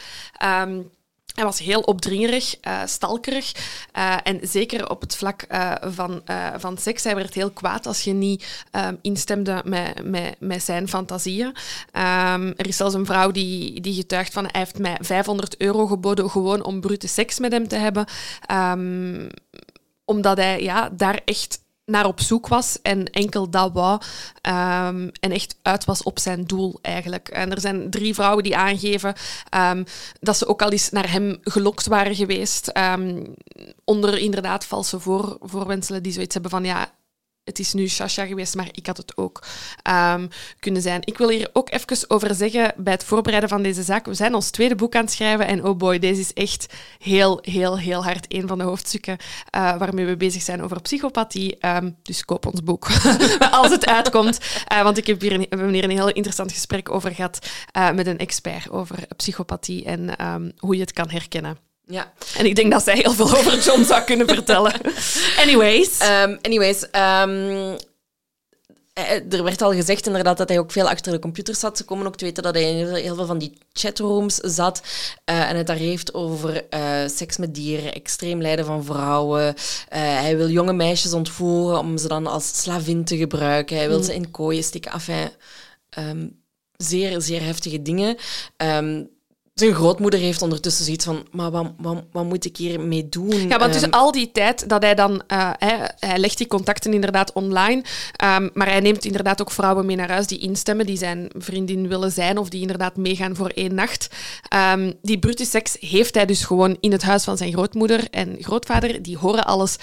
Hij was heel opdringerig, eh, stalkerig eh, en zeker op het vlak eh, van, van seks. Hij werd heel kwaad als je niet ehm, instemde met, met, met zijn fantasieën. Ehm, er is zelfs een vrouw die, die getuigt van hij heeft mij 500 euro geboden gewoon om brute seks met hem te hebben. Ehm, omdat hij ja, daar echt naar op zoek was en enkel dat wou ehm, en echt uit was op zijn doel eigenlijk. En er zijn drie vrouwen die aangeven ehm, dat ze ook al eens naar hem gelokt waren geweest ehm, onder inderdaad valse voor, voorwenselen die zoiets hebben van ja, het is nu Sasha geweest, maar ik had het ook ehm, kunnen zijn. Ik wil hier ook even over zeggen bij het voorbereiden van deze zaak. We zijn ons tweede boek aan het schrijven en oh boy, deze is echt heel, heel, heel hard een van de hoofdstukken eh, waarmee we bezig zijn over psychopathie. Ehm, dus koop ons boek als het uitkomt. Eh, want ik heb hier een, we een heel interessant gesprek over gehad eh, met een expert over psychopathie en ehm, hoe je het kan herkennen. Ja. En ik denk dat zij heel veel over John zou kunnen vertellen. Anyways. Ehm, anyways, ehm, eh, er werd al gezegd inderdaad dat hij ook veel achter de computer zat. Ze komen ook te weten dat hij in heel veel van die chatrooms zat eh, en het daar heeft over eh, seks met dieren, extreem lijden van vrouwen. Hij wil jonge meisjes ontvoeren om ze dan als slavin te gebruiken. Hij wil ze in kooien steken. Enfin, ehm, zeer, zeer heftige dingen. Ehm, zijn grootmoeder heeft ondertussen zoiets van, maar wat, wat, wat moet ik hiermee doen? Ja, want dus Ehm, al die tijd dat hij dan... eh, hij, hij legt die contacten inderdaad online, ehm, maar hij neemt inderdaad ook vrouwen mee naar huis die instemmen, die zijn vriendin willen zijn of die inderdaad meegaan voor één nacht. Ehm, die brute seks heeft hij dus gewoon in het huis van zijn grootmoeder en grootvader. Die horen alles.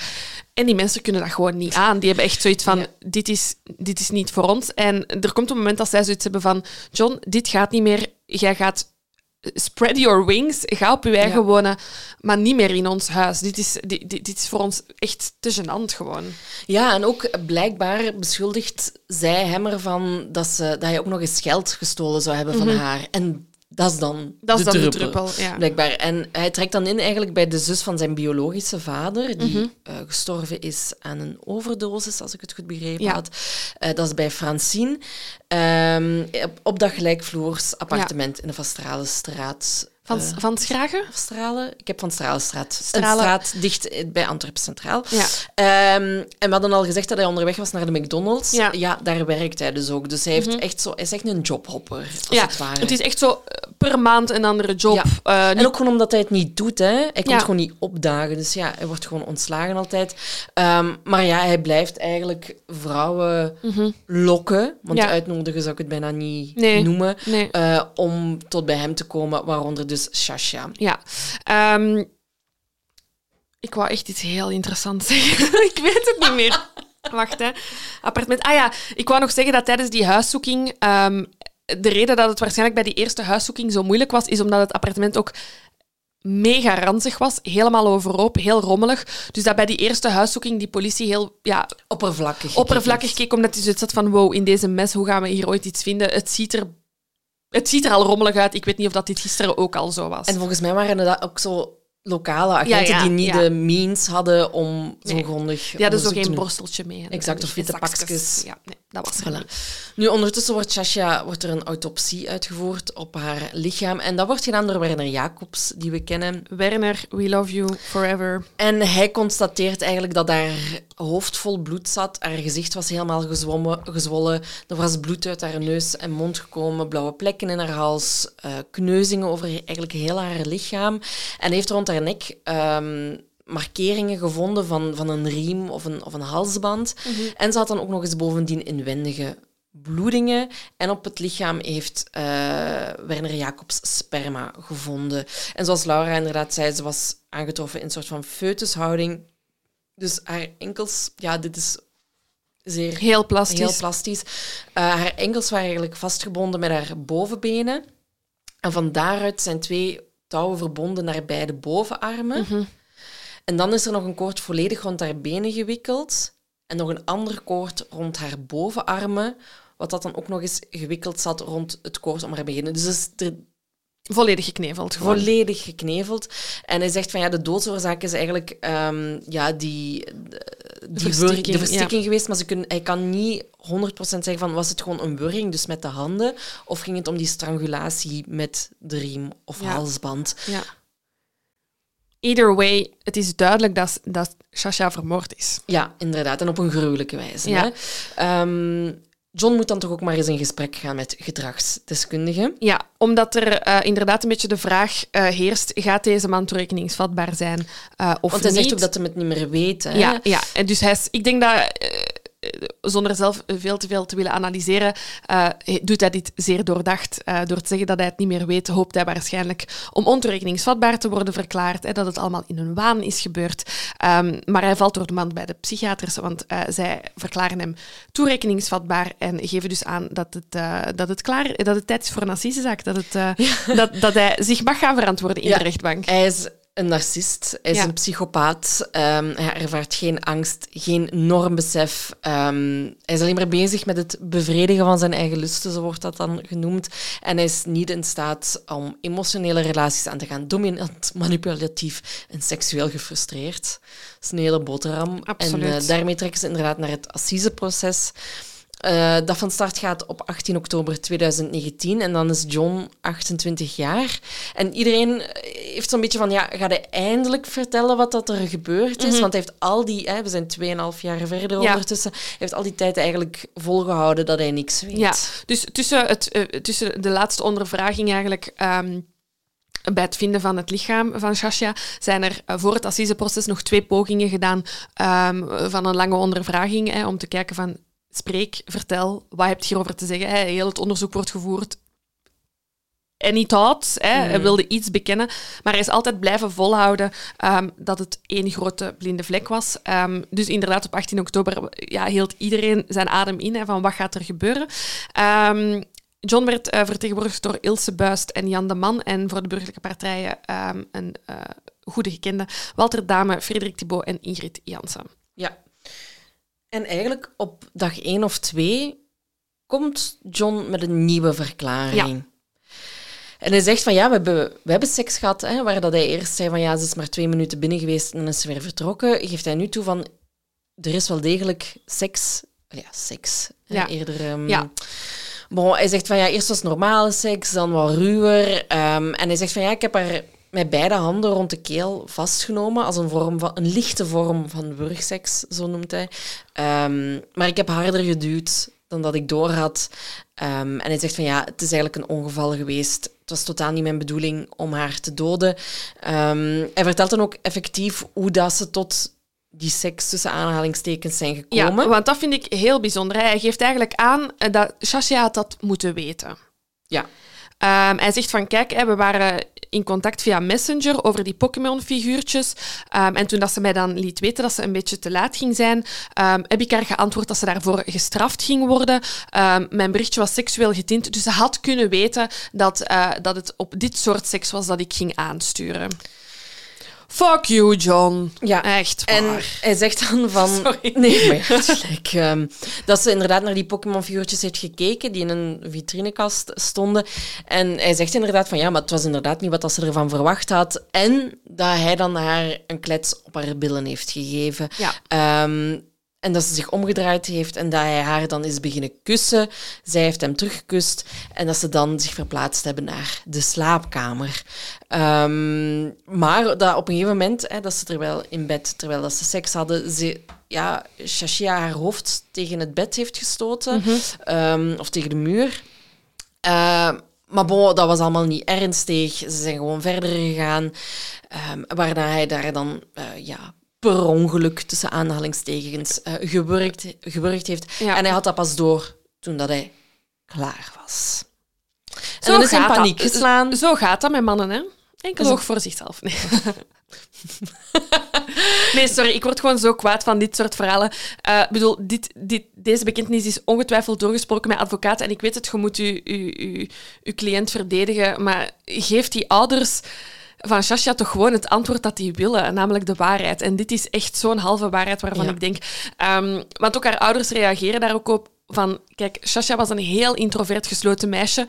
En die mensen kunnen dat gewoon niet aan. Die hebben echt zoiets van, Ja. dit, is, dit is niet voor ons. En er komt een moment dat zij zoiets hebben van, John, dit gaat niet meer. Jij gaat spread your wings, ga op je eigen Ja. wonen, maar niet meer in ons huis. Dit is, dit, dit, dit is voor ons echt te gênant gewoon. Ja, en ook blijkbaar beschuldigt zij hem ervan dat, ze, dat hij ook nog eens geld gestolen zou hebben van haar. En dat is dan. Dat is de dan de druppel. ja. Blijkbaar. En hij trekt dan in eigenlijk bij de zus van zijn biologische vader, die Mhm. eh, gestorven is aan een overdosis, als ik het goed begrepen Ja. had. Eh, dat is bij Francine. Ehm, op, op dat gelijkvloers appartement in de Vastrale straat. Van, Eh, van Schragen? Stralen? Ik heb van Stralenstraat. Stralen. Een straat dicht eh, bij Antwerpen Centraal. Ja. Ehm, en we hadden al gezegd dat hij onderweg was naar de McDonald's. Ja. daar werkt hij dus ook. Dus hij, heeft echt zo, hij is echt een jobhopper, als Ja, het ware. het is echt zo eh, per maand een andere job. Ja. Eh, En ook gewoon omdat hij het niet doet. Hè. Hij komt Ja. gewoon niet opdagen. Dus ja, hij wordt gewoon ontslagen altijd. Ehm, maar ja, hij blijft eigenlijk vrouwen lokken. Want Mhm. Ja. uitnodigen zou ik het bijna niet Nee. noemen. Nee. eh, om tot bij hem te komen, waaronder dus Shasha. Ja. Ehm, ik wou echt iets heel interessants zeggen. ik weet het niet meer. Wacht, hè. Appartement. Ah ja, ik wou nog zeggen dat tijdens die huiszoeking... ehm, de reden dat het waarschijnlijk bij die eerste huiszoeking zo moeilijk was, is omdat het appartement ook mega ranzig was. Helemaal overhoop, heel rommelig. Dus dat bij die eerste huiszoeking die politie heel ja, Oppervlakkig. oppervlakkig keek, omdat hij zoiets had van wow, in deze mes, hoe gaan we hier ooit iets vinden? Het ziet er, het ziet er al rommelig uit. Ik weet niet of dat dit gisteren ook al zo was. En volgens mij waren dat ook zo lokale agenten Ja, ja, die niet ja. de means hadden om zo grondig Die hadden zo onderzoek te geen borsteltje mee. Exact, zo of witte pakjes. Ja, nee, dat was Voilà. niet. Nu, ondertussen wordt Shasha, wordt er een autopsie uitgevoerd op haar lichaam. En dat wordt gedaan door Werner Jacobs, die we kennen. Werner, we love you forever. En hij constateert eigenlijk dat haar hoofd vol bloed zat. Haar gezicht was helemaal gezwommen, gezwollen. Er was bloed uit haar neus en mond gekomen, blauwe plekken in haar hals, eh, kneuzingen over eigenlijk heel haar lichaam. En heeft rond haar nek ehm, markeringen gevonden van, van een riem of een, of een halsband. En ze had dan ook nog eens bovendien inwendige bloedingen. En op het lichaam heeft eh, Werner Jacobs sperma gevonden. En zoals Laura inderdaad zei, ze was aangetroffen in een soort van foetushouding. Dus haar enkels, ja, dit is zeer Heel plastisch. heel plastisch. Eh, haar enkels waren eigenlijk vastgebonden met haar bovenbenen. En van daaruit zijn twee touwen verbonden naar beide bovenarmen. Mhm. En dan is er nog een koord volledig rond haar benen gewikkeld. En nog een ander koord rond haar bovenarmen. Wat dat dan ook nog eens gewikkeld zat rond het koord om haar benen. Dus is er Volledig gekneveld. Gewoon. volledig gekneveld. En hij zegt van ja, de doodsoorzaak is eigenlijk ehm, ja, die, de, die verstikking, de verstikking geweest. Maar ze kunnen, hij kan niet 100% zeggen van was het gewoon een wurging, dus met de handen, of ging het om die strangulatie met de riem of Ja. halsband. Ja. Either way, het is duidelijk dat, dat Shasha vermoord is. Ja, inderdaad. En op een gruwelijke wijze. Ja. Hè? Ehm, John moet dan toch ook maar eens in gesprek gaan met gedragsdeskundigen. Ja, omdat er eh, inderdaad een beetje de vraag eh, heerst, gaat deze man toerekeningsvatbaar zijn eh, of Want hij niet? zegt ook dat hij het niet meer weet. Hè? Ja, ja. En dus hij is, ik denk dat, zonder zelf veel te veel te willen analyseren, eh, doet hij dit zeer doordacht. Eh, door te zeggen dat hij het niet meer weet, hoopt hij waarschijnlijk om ontoerekeningsvatbaar te worden verklaard, hè, dat het allemaal in een waan is gebeurd. Ehm, maar hij valt door de mand bij de psychiaters, want eh, zij verklaren hem toerekeningsvatbaar en geven dus aan dat het, eh, dat het, klaar, dat het tijd is voor een assisezaak, dat, het, eh, dat, dat hij zich mag gaan verantwoorden in Ja. de rechtbank. Hij is een narcist, hij is Ja. een psychopaat. Ehm, hij ervaart geen angst, geen normbesef. Ehm, hij is alleen maar bezig met het bevredigen van zijn eigen lusten, zo wordt dat dan genoemd. En hij is niet in staat om emotionele relaties aan te gaan. Dominant, manipulatief en seksueel gefrustreerd. Dat is een hele boterham. Absoluut. En eh, daarmee trekken ze inderdaad naar het assiseproces. Eh, dat van start gaat op 18 oktober 2019 en dan is John 28 jaar. En iedereen heeft zo'n beetje van, ja, gaat hij eindelijk vertellen wat dat er gebeurd is? Want hij heeft al die, hè, we zijn 2,5 jaar verder Mhm. Ja. ondertussen, hij heeft al die tijd eigenlijk volgehouden dat hij niks weet. Ja, dus tussen, het, eh, tussen de laatste ondervraging eigenlijk... ehm, bij het vinden van het lichaam van Shasha zijn er eh, voor het assiseproces nog twee pogingen gedaan ehm, van een lange ondervraging hè, om te kijken van spreek, vertel, wat heb je hierover te zeggen? Hè? Heel het onderzoek wordt gevoerd en niet had. Hè? Hij wilde iets bekennen, maar hij is altijd blijven volhouden ehm, dat het één grote blinde vlek was. Ehm, dus inderdaad, op 18 oktober ja, hield iedereen zijn adem in hè, van wat gaat er gebeuren. Ehm, John werd eh, vertegenwoordigd door Ilse Buist en Jan de Man. En voor de burgerlijke partijen een eh, goede gekende Walter Dame, Frederik Thibault en Ingrid Jansen. Ja. En eigenlijk op dag één of twee komt John met een nieuwe verklaring. En hij zegt van ja, we hebben, we hebben seks gehad, hè, waar dat hij eerst zei van ja, ze is maar twee minuten binnen geweest en is ze weer vertrokken. Geeft hij nu toe van er is wel degelijk seks. Ja, seks. Ja. Eerder. ehm, Ja. Bon, hij zegt van ja, eerst was normale seks, dan wat ruwer. ehm, en hij zegt van ja, ik heb haar met beide handen rond de keel vastgenomen als een, vorm van, een lichte vorm van wurgseks, zo noemt hij. Ehm, maar ik heb harder geduwd dan dat ik doorhad. Ehm en hij zegt van ja, het is eigenlijk een ongeval geweest. Het was totaal niet mijn bedoeling om haar te doden. Ehm, hij vertelt dan ook effectief hoe dat ze tot die seks tussen aanhalingstekens zijn gekomen. Ja, want dat vind ik heel bijzonder. Hij geeft eigenlijk aan eh, dat Shasha had dat moeten weten. Ja. Ehm, hij zegt van, kijk, hè, we waren in contact via Messenger over die Pokémon-figuurtjes. Ehm, en toen dat ze mij dan liet weten dat ze een beetje te laat ging zijn, ehm, heb ik haar geantwoord dat ze daarvoor gestraft ging worden. Mijn berichtje was seksueel getint, dus ze had kunnen weten dat, eh, dat het op dit soort seks was dat ik ging aansturen. Fuck you, John. Ja, Echt En hij zegt dan van... Sorry. Nee, maar je hebt gelijk. ehm, dat ze inderdaad naar die Pokémon-figuurtjes heeft gekeken, die in een vitrinekast stonden. En hij zegt inderdaad van, ja, maar het was inderdaad niet wat dat ze ervan verwacht had. En dat hij dan haar een klets op haar billen heeft gegeven. Ja. Ehm, en dat ze zich omgedraaid heeft en dat hij haar dan is beginnen kussen. Zij heeft hem teruggekust en dat ze dan zich verplaatst hebben naar de slaapkamer. Ehm, maar dat op een gegeven moment, hè, dat ze terwijl in bed, terwijl dat ze seks hadden, ze, ja, Shashia haar hoofd tegen het bed heeft gestoten ehm, of tegen de muur. Ehm, maar bon, dat was allemaal niet ernstig. Ze zijn gewoon verder gegaan. ehm, waarna hij daar dan eh, ja, per ongeluk, tussen aanhalingstekens, eh gewurgd, gewurgd heeft. Ja. En hij had dat pas door toen dat hij klaar was. En Zo dan is hij in paniek dat. geslaan. Zo gaat dat met mannen, hè? Enkel oog voor zichzelf. Nee. nee, sorry, ik word gewoon zo kwaad van dit soort verhalen. Eh, Ik bedoel, dit, dit, deze bekentenis is ongetwijfeld doorgesproken met advocaten. En ik weet het, je moet je, je, je, je cliënt verdedigen. Maar geef die ouders van Shasha toch gewoon het antwoord dat die willen, namelijk de waarheid. En dit is echt zo'n halve waarheid waarvan Ja. ik denk... ehm, want ook haar ouders reageren daar ook op van... Kijk, Shasha was een heel introvert gesloten meisje.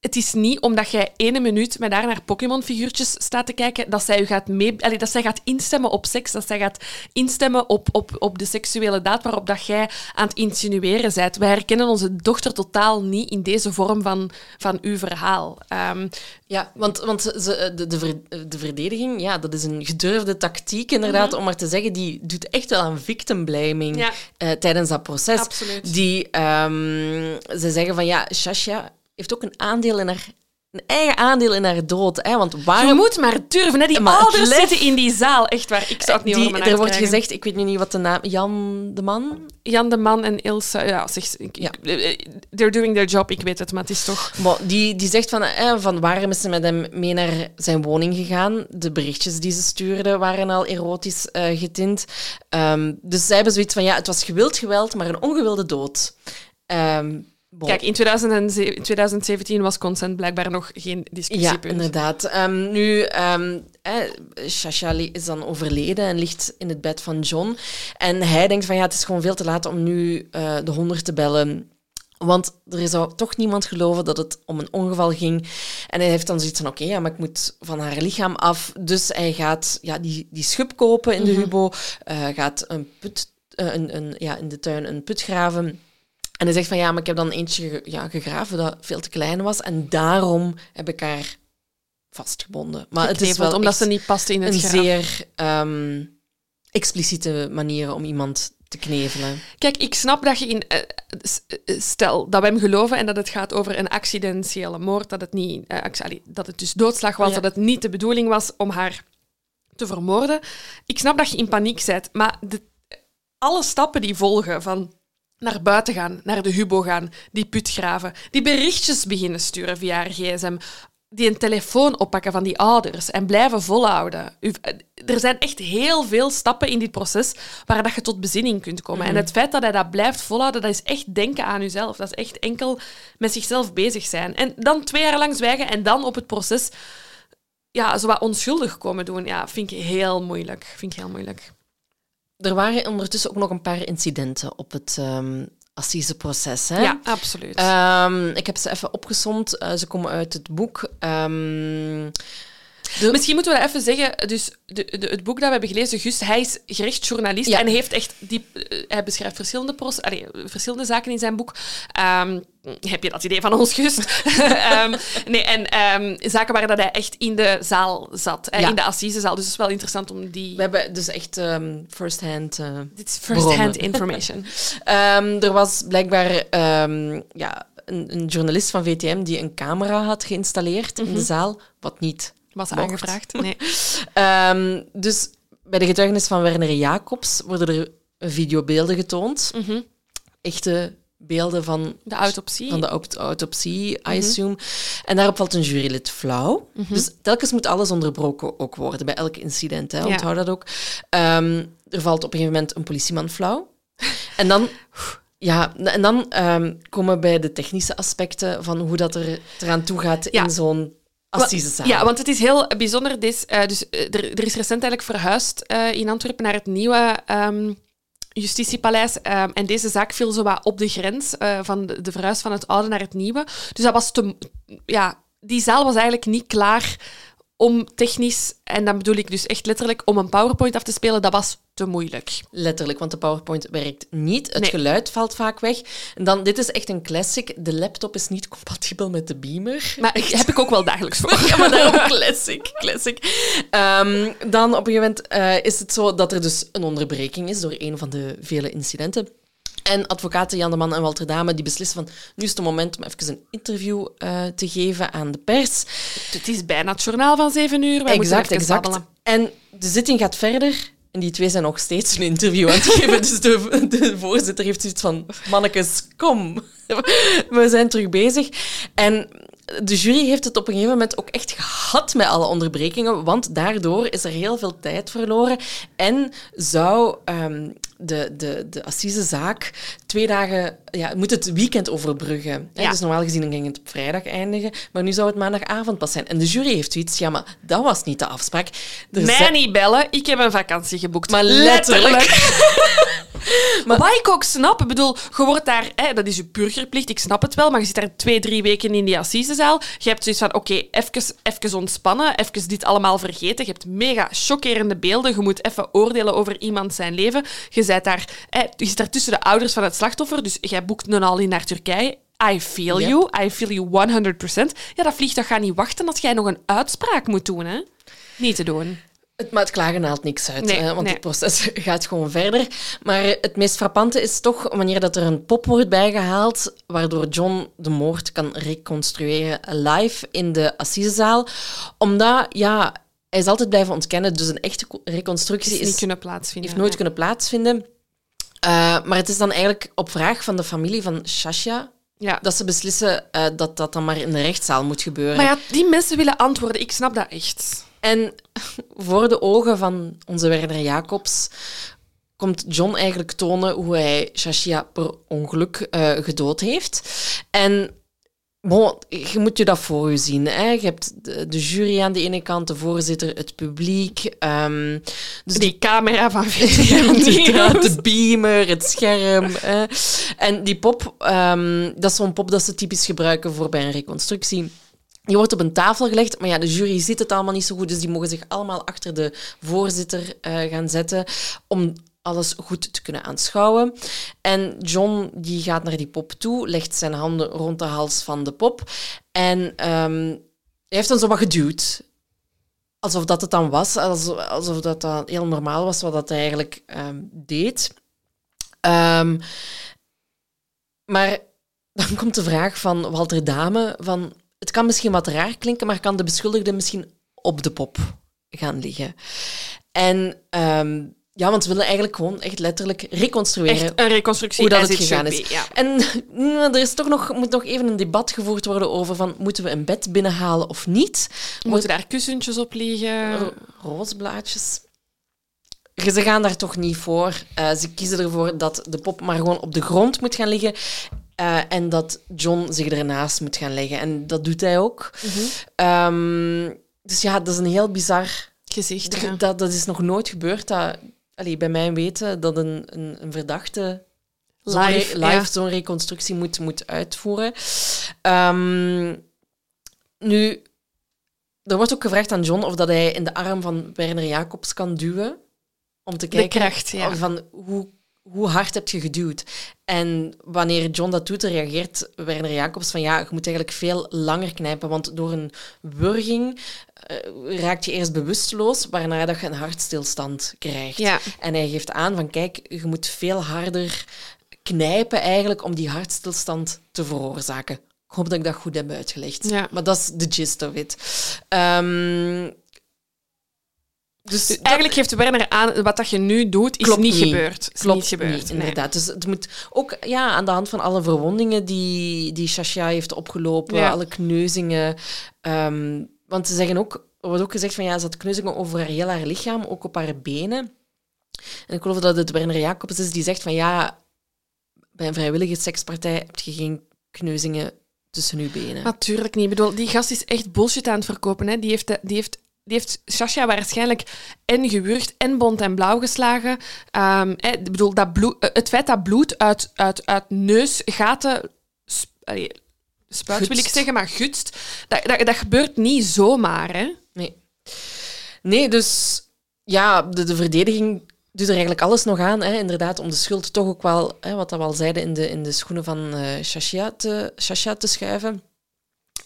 Het is niet omdat jij ene minuut met haar naar Pokémon-figuurtjes staat te kijken, dat zij, u gaat mee, allee, dat zij gaat instemmen op seks, dat zij gaat instemmen op, op, op de seksuele daad waarop dat jij aan het insinueren bent. Wij herkennen onze dochter totaal niet in deze vorm van, van uw verhaal. Ehm, Ja, want, want ze, de, de, ver- de verdediging, ja, dat is een gedurfde tactiek inderdaad, om maar te zeggen, die doet echt wel aan victim blaming Ja. eh, tijdens dat proces. Absoluut. Die, ehm, ze zeggen van, ja, Shasha heeft ook een aandeel in haar... Een eigen aandeel in haar dood. Hè? Want je waarom... moet maar durven. Hè? Die Maar ouders lef- zitten in die zaal. Echt waar. Ik zou het niet die, over mijn er wordt krijgen. gezegd, ik weet nu niet wat de naam... Jan de Man? Jan de Man en Ilse, ja, zeg, ik, Ja. eh, they're doing their job, ik weet het, maar het is toch... Bon, die, die zegt van, eh, van waarom is ze met hem mee naar zijn woning gegaan. De berichtjes die ze stuurde waren al erotisch eh, getint. Ehm, dus zij hebben zoiets van, ja, het was gewild geweld, maar een ongewilde dood. Ehm, bon. Kijk, in 2007 in 2017 was consent blijkbaar nog geen Ja, discussiepunt. inderdaad. Ehm, nu, ehm eh, Shasha li- is dan overleden en ligt in het bed van John. En hij denkt van ja, het is gewoon veel te laat om nu eh, de honderd te bellen. Want er zou toch niemand geloven dat het om een ongeval ging. En hij heeft dan zoiets van, oké, ja, maar ik moet van haar lichaam af. Dus hij gaat ja, die, die schub kopen in de hubo. eh, gaat een put, eh, een, een, ja, in de tuin een put graven. En hij zegt van, ja, maar ik heb dan eentje ja, gegraven dat veel te klein was. En daarom heb ik haar vastgebonden. Maar het is wel omdat ze niet paste in het een zeer ehm, expliciete manier om iemand te knevelen. Kijk, ik snap dat je in... eh, stel dat we hem geloven en dat het gaat over een accidentiële moord, dat het, niet, eh, allee, dat het dus doodslag was, Ja. dat het niet de bedoeling was om haar te vermoorden. Ik snap dat je in paniek bent, maar de, alle stappen die volgen van naar buiten gaan, naar de hubo gaan, die put graven, die berichtjes beginnen sturen via haar gsm, die een telefoon oppakken van die ouders en blijven volhouden. Eh, Er zijn echt heel veel stappen in dit proces waar dat je tot bezinning kunt komen. En het feit dat hij dat blijft volhouden, dat is echt denken aan jezelf. Dat is echt enkel met zichzelf bezig zijn. En dan twee jaar lang zwijgen en dan op het proces ja, zo wat onschuldig komen doen, ja, vind ik heel moeilijk. Vind ik heel moeilijk. Er waren ondertussen ook nog een paar incidenten op het ehm assiseproces. Hè? Ja, absoluut. Ehm, ik heb ze even opgesomd. Eh, ze komen uit het boek. Misschien moeten we dat even zeggen. Dus de, de- het boek dat we hebben gelezen, Gus, hij is gerechtsjournalist Ja. en heeft echt die, eh, hij beschrijft verschillende, allee, verschillende zaken in zijn boek. Ehm, heb je dat idee van ons, Gus? Ehm, nee, en ehm, zaken waar dat hij echt in de zaal zat, Ja. in de assisezaal. Dus het is wel interessant om die... we hebben dus echt first-hand... eh, Dit is first-hand information. Er was blijkbaar ja, een, een journalist van VTM die een camera had geïnstalleerd in de zaal, wat niet Was Mocht. aangevraagd. Nee. Ehm, dus bij de getuigenis van Werner Jacobs worden er videobeelden getoond. Mhm. Echte beelden van, De autopsie. van de aut- autopsie, I assume. En daarop valt een jurylid flauw. Dus telkens moet alles onderbroken ook worden, bij elk incident. Hè. Ja. Onthoud dat ook. Ehm, er valt op een gegeven moment een politieman flauw. En dan... Ja, en dan ehm, komen we bij de technische aspecten van hoe dat er eraan toe gaat Ja. in zo'n assisezaal. Ja, want het is heel bijzonder. Dit, eh, dus, eh, er, er is recent eigenlijk verhuisd eh, in Antwerpen naar het nieuwe ehm, justitiepaleis. Ehm, en deze zaak viel zo wat op de grens van de, de verhuis van het oude naar het nieuwe. Dus dat was te... Ja, die zaal was eigenlijk niet klaar om technisch, en dan bedoel ik dus echt letterlijk, om een PowerPoint af te spelen. Dat was te moeilijk. Letterlijk, want de PowerPoint werkt niet. Het Nee. geluid valt vaak weg. En dan, dit is echt een classic. De laptop is niet compatibel met de beamer. Maar heb ik ook wel dagelijks voor. Ja, maar daarom classic. classic. Ehm, dan op een gegeven moment eh, is het zo dat er dus een onderbreking is door een van de vele incidenten. En advocaten Jan de Man en Walter Dame die beslissen van nu is het moment om even een interview eh, te geven aan de pers. Het is bijna het journaal van zeven uur. Wij exact, exact. babbelen. En de zitting gaat verder. En die twee zijn nog steeds een interview aan het geven. Dus de, de voorzitter heeft zoiets van... Mannekes, kom. We zijn terug bezig. En de jury heeft het op een gegeven moment ook echt gehad met alle onderbrekingen. Want daardoor is er heel veel tijd verloren. En zou ehm, de, de, de assisezaak twee dagen... Ja, moet het weekend overbruggen. hè. Ja. Dus normaal gezien ging het op vrijdag eindigen. Maar nu zou het maandagavond pas zijn. En de jury heeft zoiets... Ja, maar dat was niet de afspraak. Er Mij zijn- niet bellen, ik heb een vakantie geboekt. Maar letterlijk. maar wat ik ook snap, ik bedoel, je wordt daar, hè, dat is je burgerplicht, ik snap het wel, maar je zit daar twee, drie weken in die assisezaal. Je hebt zoiets van, oké, even, even ontspannen, even dit allemaal vergeten. Je hebt mega chockerende beelden, je moet even oordelen over iemand zijn leven. Je, zit daar, hè, je zit daar tussen de ouders van het slachtoffer, dus jij boekt een all-in naar Turkije. I feel Yep. you, I feel you 100%. Ja, dat vliegtuig gaat niet wachten als jij nog een uitspraak moet doen, hè. Niet te doen. Het, maar het klagen haalt niks uit, Nee, hè, want nee. het proces gaat gewoon verder. Maar het meest frappante is toch wanneer dat er een pop wordt bijgehaald, waardoor John de moord kan reconstrueren live in de assisezaal. Omdat, ja, hij is altijd blijven ontkennen, dus een echte co- reconstructie is is, niet kunnen plaatsvinden. heeft nooit Nee. kunnen plaatsvinden. Eh, maar het is dan eigenlijk op vraag van de familie van Shasha Ja. dat ze beslissen eh, dat dat dan maar in de rechtszaal moet gebeuren. Maar ja, die mensen willen antwoorden. Ik snap dat echt. En voor de ogen van onze Werner Jacobs komt John eigenlijk tonen hoe hij Shashia per ongeluk eh, gedood heeft. En bon, je moet je dat voor je zien. Hè? Je hebt de, jury aan de ene kant, de voorzitter, het publiek. ehm, dus Die camera van 14 de beamer, het scherm. hè. En die pop, ehm, dat is zo'n pop dat ze typisch gebruiken voor bij een reconstructie. Die wordt op een tafel gelegd, maar ja, de jury ziet het allemaal niet zo goed, dus die mogen zich allemaal achter de voorzitter eh, gaan zetten om alles goed te kunnen aanschouwen. En John die gaat naar die pop toe, legt zijn handen rond de hals van de pop en ehm, hij heeft dan zo wat geduwd. Alsof dat het dan was, alsof, alsof dat dan heel normaal was wat dat hij eigenlijk ehm, deed. Ehm, maar dan komt de vraag van Walter Dame van het kan misschien wat raar klinken, maar kan de beschuldigde misschien op de pop gaan liggen? En ehm, ja, want we willen eigenlijk gewoon echt letterlijk reconstrueren Echt een reconstructie. hoe dat het gegaan is. Ja. En mm, er is toch nog, moet nog even een debat gevoerd worden over van moeten we een bed binnenhalen of niet? Moeten daar kussentjes op liggen? Ro- roosblaadjes. Ze gaan daar toch niet voor. Eh, ze kiezen ervoor dat de pop maar gewoon op de grond moet gaan liggen. Eh, en dat John zich ernaast moet gaan leggen. En dat doet hij ook. Mhm. Ehm, dus ja, dat is een heel bizar... Gezicht. ja. Dat, dat is nog nooit gebeurd. Dat, allee, bij mij weten dat een, een, een verdachte zo'n Live, re- ja. zo'n reconstructie moet, moet uitvoeren. Ehm, nu, er wordt ook gevraagd aan John of dat hij in de arm van Werner Jacobs kan duwen. Om te De kijken kracht, ja. van hoe, hoe hard heb je geduwd. En wanneer John dat doet, reageert Werner Jacobs van ja, je moet eigenlijk veel langer knijpen, want door een wurging eh, raakt je eerst bewusteloos, waarna dat je een hartstilstand krijgt. Ja. En hij geeft aan van kijk, je moet veel harder knijpen eigenlijk om die hartstilstand te veroorzaken. Ik hoop dat ik dat goed heb uitgelegd. Ja. Maar dat is de gist of it. Ehm, dus dat- Eigenlijk geeft Werner aan, wat dat je nu doet, is Klopt niet, niet. gebeurd. Is Klopt niet gebeurd. niet, nee. inderdaad. Dus het moet ook ja, aan de hand van alle verwondingen die, die Shasha heeft opgelopen, Ja. alle kneuzingen. ehm, want ze zeggen ook, er wordt ook gezegd van ja, ze had kneuzingen over haar heel haar lichaam, ook op haar benen. En ik geloof dat het Werner Jacobs is die zegt van ja, bij een vrijwillige sekspartij heb je geen kneuzingen tussen je benen. Natuurlijk niet. Ik bedoel, die gast is echt bullshit aan het verkopen. Hè. Die, heeft, die, heeft, die heeft Sasha waarschijnlijk en gewurgd en bont en blauw geslagen. Ik bedoel, dat bloed, eh, het feit dat bloed uit, uit, uit neusgaten sp- allee, spuit, wil ik zeggen, maar gutst, dat, dat, dat gebeurt niet zomaar. Hè. Nee. Nee, dus ja, de, de verdediging doet er eigenlijk alles nog aan, hè, inderdaad, om de schuld toch ook wel, hè, wat dat we al zeiden, in de, in de schoenen van Shashia, te, te schuiven.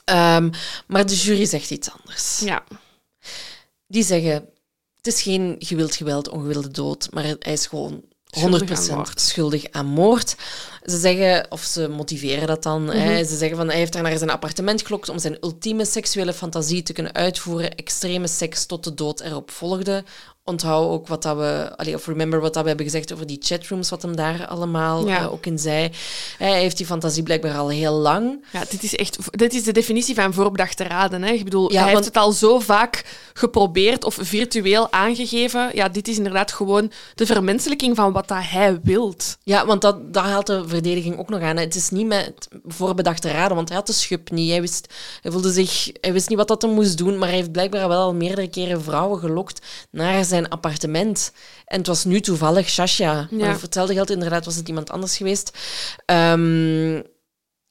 Ehm, maar de jury zegt iets anders. Ja. Die zeggen, het is geen gewild geweld, ongewilde dood, maar hij is gewoon 100% Schuldig aan moord. schuldig aan moord. Ze zeggen, of ze motiveren dat dan, hè, Mhm. ze zeggen van hij heeft daar naar zijn appartement gelokt om zijn ultieme seksuele fantasie te kunnen uitvoeren. Extreme seks tot de dood erop volgde. Onthoud ook wat dat we, allee, of remember wat dat we hebben gezegd over die chatrooms, wat hem daar allemaal Ja. eh, ook in zei. Hij heeft die fantasie blijkbaar al heel lang. Ja, dit is echt dit is de definitie van voorbedacht te raden. Hè. Ik bedoel, Ja, hij want- heeft het al zo vaak geprobeerd of virtueel aangegeven. Ja, dit is inderdaad gewoon de vermenselijking van wat dat hij wilt. Ja, want dat, daar haalt de verdediging ook nog aan. hè. Het is niet met voorbedachte raden, want hij had de schub niet. Hij wist, hij voelde zich, hij wist niet wat dat hij moest doen, maar hij heeft blijkbaar wel al meerdere keren vrouwen gelokt naar zijn appartement. En het was nu toevallig Shasha. Ja. Maar voor hetzelfde geld inderdaad was het iemand anders geweest. Ehm,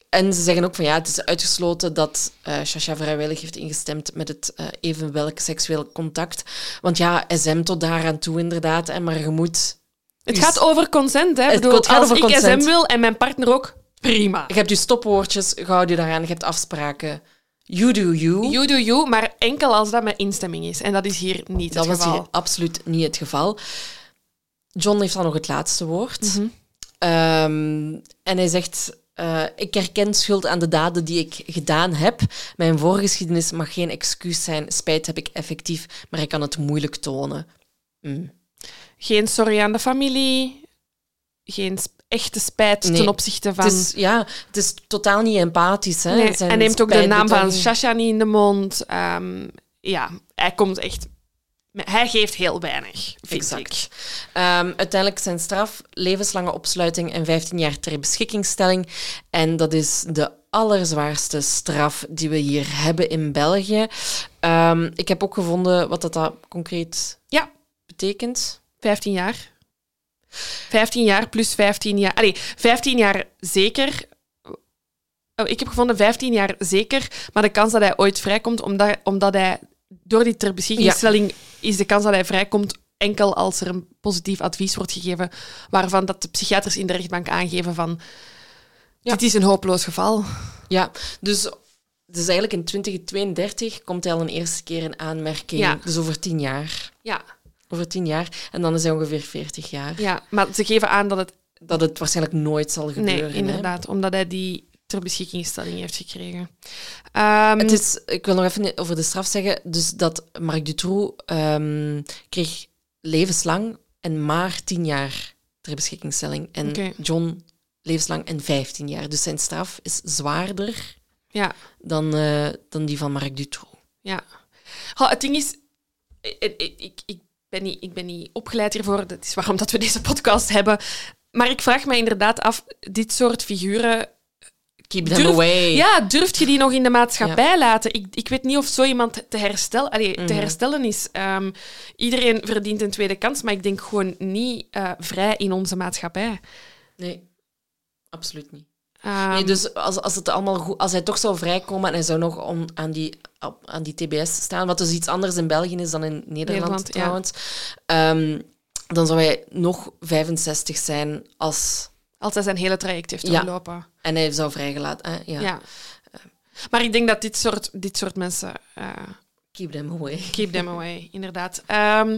en ze zeggen ook van ja, het is uitgesloten dat eh Shasha vrijwillig heeft ingestemd met het eh evenwelk seksueel contact. Want ja, SM tot daaraan toe inderdaad. En maar je moet Het gaat over consent. Hè. Het bedoel, gaat als over ik consent. SM wil en mijn partner ook, prima. Je hebt je stopwoordjes, je houdt je daaraan, je hebt afspraken. You do you. You do you, maar enkel als dat met instemming is. En dat is hier niet dat het was geval. hier absoluut niet het geval. John heeft dan nog het laatste woord. Mhm. Ehm, en hij zegt... eh, ik herken schuld aan de daden die ik gedaan heb. Mijn voorgeschiedenis mag geen excuus zijn. Spijt heb ik effectief, maar ik kan het moeilijk tonen. Mm. Geen sorry aan de familie. Geen echte spijt Nee. ten opzichte van... Het, is, ja, het is totaal niet empathisch. Hè? Nee, hij neemt ook de naam van. Shasha niet in de mond. Ehm, ja, hij komt echt Hij geeft heel weinig, vind Exact. ik. Ehm, uiteindelijk zijn straf levenslange opsluiting en 15 jaar ter beschikkingstelling. En dat is de allerzwaarste straf die we hier hebben in België. Ehm, ik heb ook gevonden wat dat, dat concreet Ja. betekent. 15 jaar. 15 jaar plus 15 jaar. Allee, 15 jaar zeker. Oh, ik heb gevonden 15 jaar zeker, maar de kans dat hij ooit vrijkomt, omdat, omdat hij door die ter beschikkingstelling is de kans dat hij vrijkomt enkel als er een positief advies wordt gegeven, waarvan dat de psychiaters in de rechtbank aangeven van Ja. dit is een hopeloos geval. Ja, dus, dus eigenlijk in 2032 komt hij al een eerste keer in aanmerking. Ja. Dus over 10 jaar. Ja, Over 10 jaar. En dan is hij ongeveer 40 jaar. ja, maar ze geven aan dat het Dat het waarschijnlijk nooit zal gebeuren. nee, hè. inderdaad, omdat hij die ter beschikkingstelling heeft gekregen. Ehm, Het is, ik wil nog even over de straf zeggen. Dus dat Marc Dutroux ehm, kreeg levenslang en maar 10 jaar ter beschikkingstelling. En. John levenslang en 15 jaar. Dus zijn straf is zwaarder ja, dan, eh, dan die van Marc Dutroux. Ja. Het ding is, ik, ik, ik ben niet, ik ben niet opgeleid hiervoor. Dat is waarom dat we deze podcast hebben. Maar ik vraag me inderdaad af, dit soort figuren... Keep them Durf- away. Ja, durft je die nog in de maatschappij laten? Ik, ik weet niet of zo iemand te, herstel, allee, te Mhm. herstellen is. Ehm, iedereen verdient een tweede kans, maar ik denk gewoon niet eh, vrij in onze maatschappij. Nee, absoluut niet. Ehm, Nee, dus als, als, het allemaal goed, als hij toch zou vrijkomen en hij zou nog aan, die, op- aan die TBS staan, wat dus iets anders in België is dan in Nederland, Nederland, ja. trouwens, ehm, dan zou hij nog 65 zijn als... Als hij zijn hele traject heeft Ja. doorlopen. En hij zou vrijgelaten. Hè? Ja. Ja. Maar ik denk dat dit soort, dit soort mensen... eh, Keep them away. Keep them away, inderdaad. Ehm,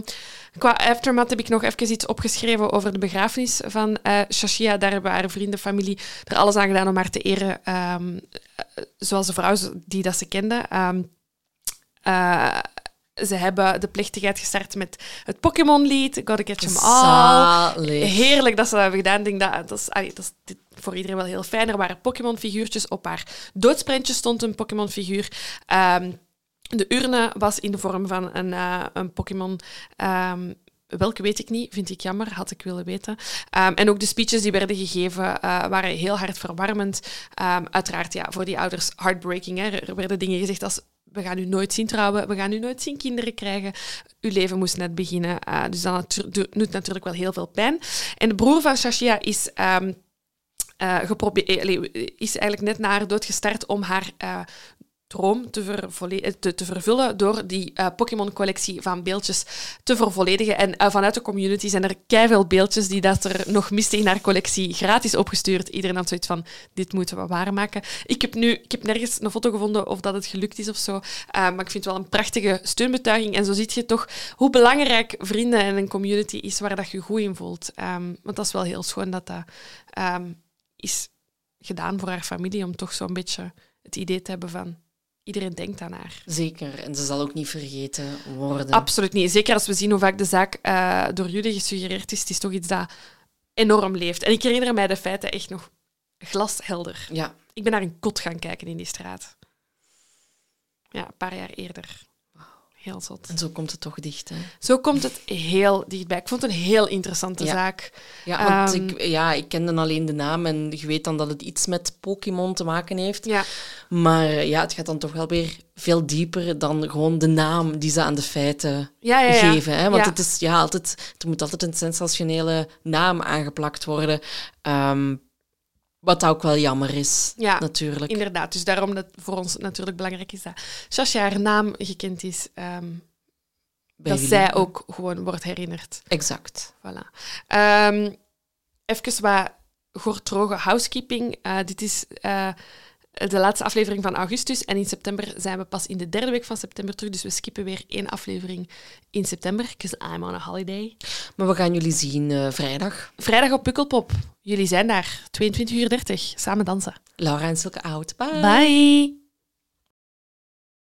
qua aftermath heb ik nog even iets opgeschreven over de begrafenis van eh Shashia. Daar hebben haar vrienden, familie er alles aan gedaan om haar te eren, ehm, eh, zoals de vrouw die dat ze kende. Ehm, eh, ze hebben de plechtigheid gestart met het Pokémon-lied, Gotta Catch 'em All. Heerlijk dat ze dat hebben gedaan. Ik denk dat, dat, is, allee, dat is voor iedereen wel heel fijn. Er waren Pokémon-figuurtjes. Op haar doodsprentje stond een Pokémon-figuur. De urne was in de vorm van een, eh, een Pokémon. ehm, welke weet ik niet, vind ik jammer, had ik willen weten. Ehm, en ook de speeches die werden gegeven eh, waren heel hartverwarmend. Ehm, uiteraard, ja, voor die ouders heartbreaking. Er werden dingen gezegd als we gaan u nooit zien trouwen, we gaan u nooit zien kinderen krijgen. Uw leven moest net beginnen. Eh, dus dat doet natuurlijk wel heel veel pijn. En de broer van Shashia is, allee, is eigenlijk net na haar dood gestart om haar eh, droom te, eh, te, te vervullen door die eh, Pokémon-collectie van beeldjes te vervolledigen. En eh, vanuit de community zijn er keiveel beeldjes die dat er nog misten in haar collectie gratis opgestuurd. Iedereen had zoiets van, dit moeten we waarmaken. Ik heb nu ik heb nergens een foto gevonden of dat het gelukt is of zo, maar ik vind het wel een prachtige steunbetuiging. En zo zie je toch hoe belangrijk vrienden en een community is waar dat je je goed in voelt. Ehm, want dat is wel heel schoon dat dat ehm, is gedaan voor haar familie, om toch zo'n beetje het idee te hebben van iedereen denkt aan haar. Zeker. En ze zal ook niet vergeten worden. Absoluut niet. Zeker als we zien hoe vaak de zaak eh, door jullie gesuggereerd is. Het is toch iets dat enorm leeft. En ik herinner mij de feiten echt nog glashelder. Ja. Ik ben naar een kot gaan kijken in die straat. Ja, een paar jaar eerder. Heel zot. En zo komt het toch dicht, hè? Zo komt het heel dichtbij. Ik vond het een heel interessante Ja. zaak. Ja, want Ehm, ik, ja, ik kende dan alleen de naam en je weet dan dat het iets met Pokémon te maken heeft. Ja, Maar ja, het gaat dan toch wel weer veel dieper dan gewoon de naam die ze aan de feiten ja, ja. ja. geven. Hè? Want het is ja, altijd, er moet altijd een sensationele naam aangeplakt worden. Ehm, wat ook wel jammer is, Ja, natuurlijk. Inderdaad, dus daarom dat voor ons natuurlijk belangrijk is dat Sasha haar naam gekend is. ehm, dat jullie. zij ook gewoon wordt herinnerd. Exact. Voilà. Ehm even wat gortroge housekeeping. Eh, dit is eh, de laatste aflevering van augustus. En in september zijn we pas in de derde week van september terug. Dus we skippen weer één aflevering in september. Because I'm on a holiday. Maar we gaan jullie zien eh, vrijdag. Vrijdag op Pukkelpop. Jullie zijn daar. 22.30 uur. Samen dansen. Laura en Silke Oud. Bye. Bye.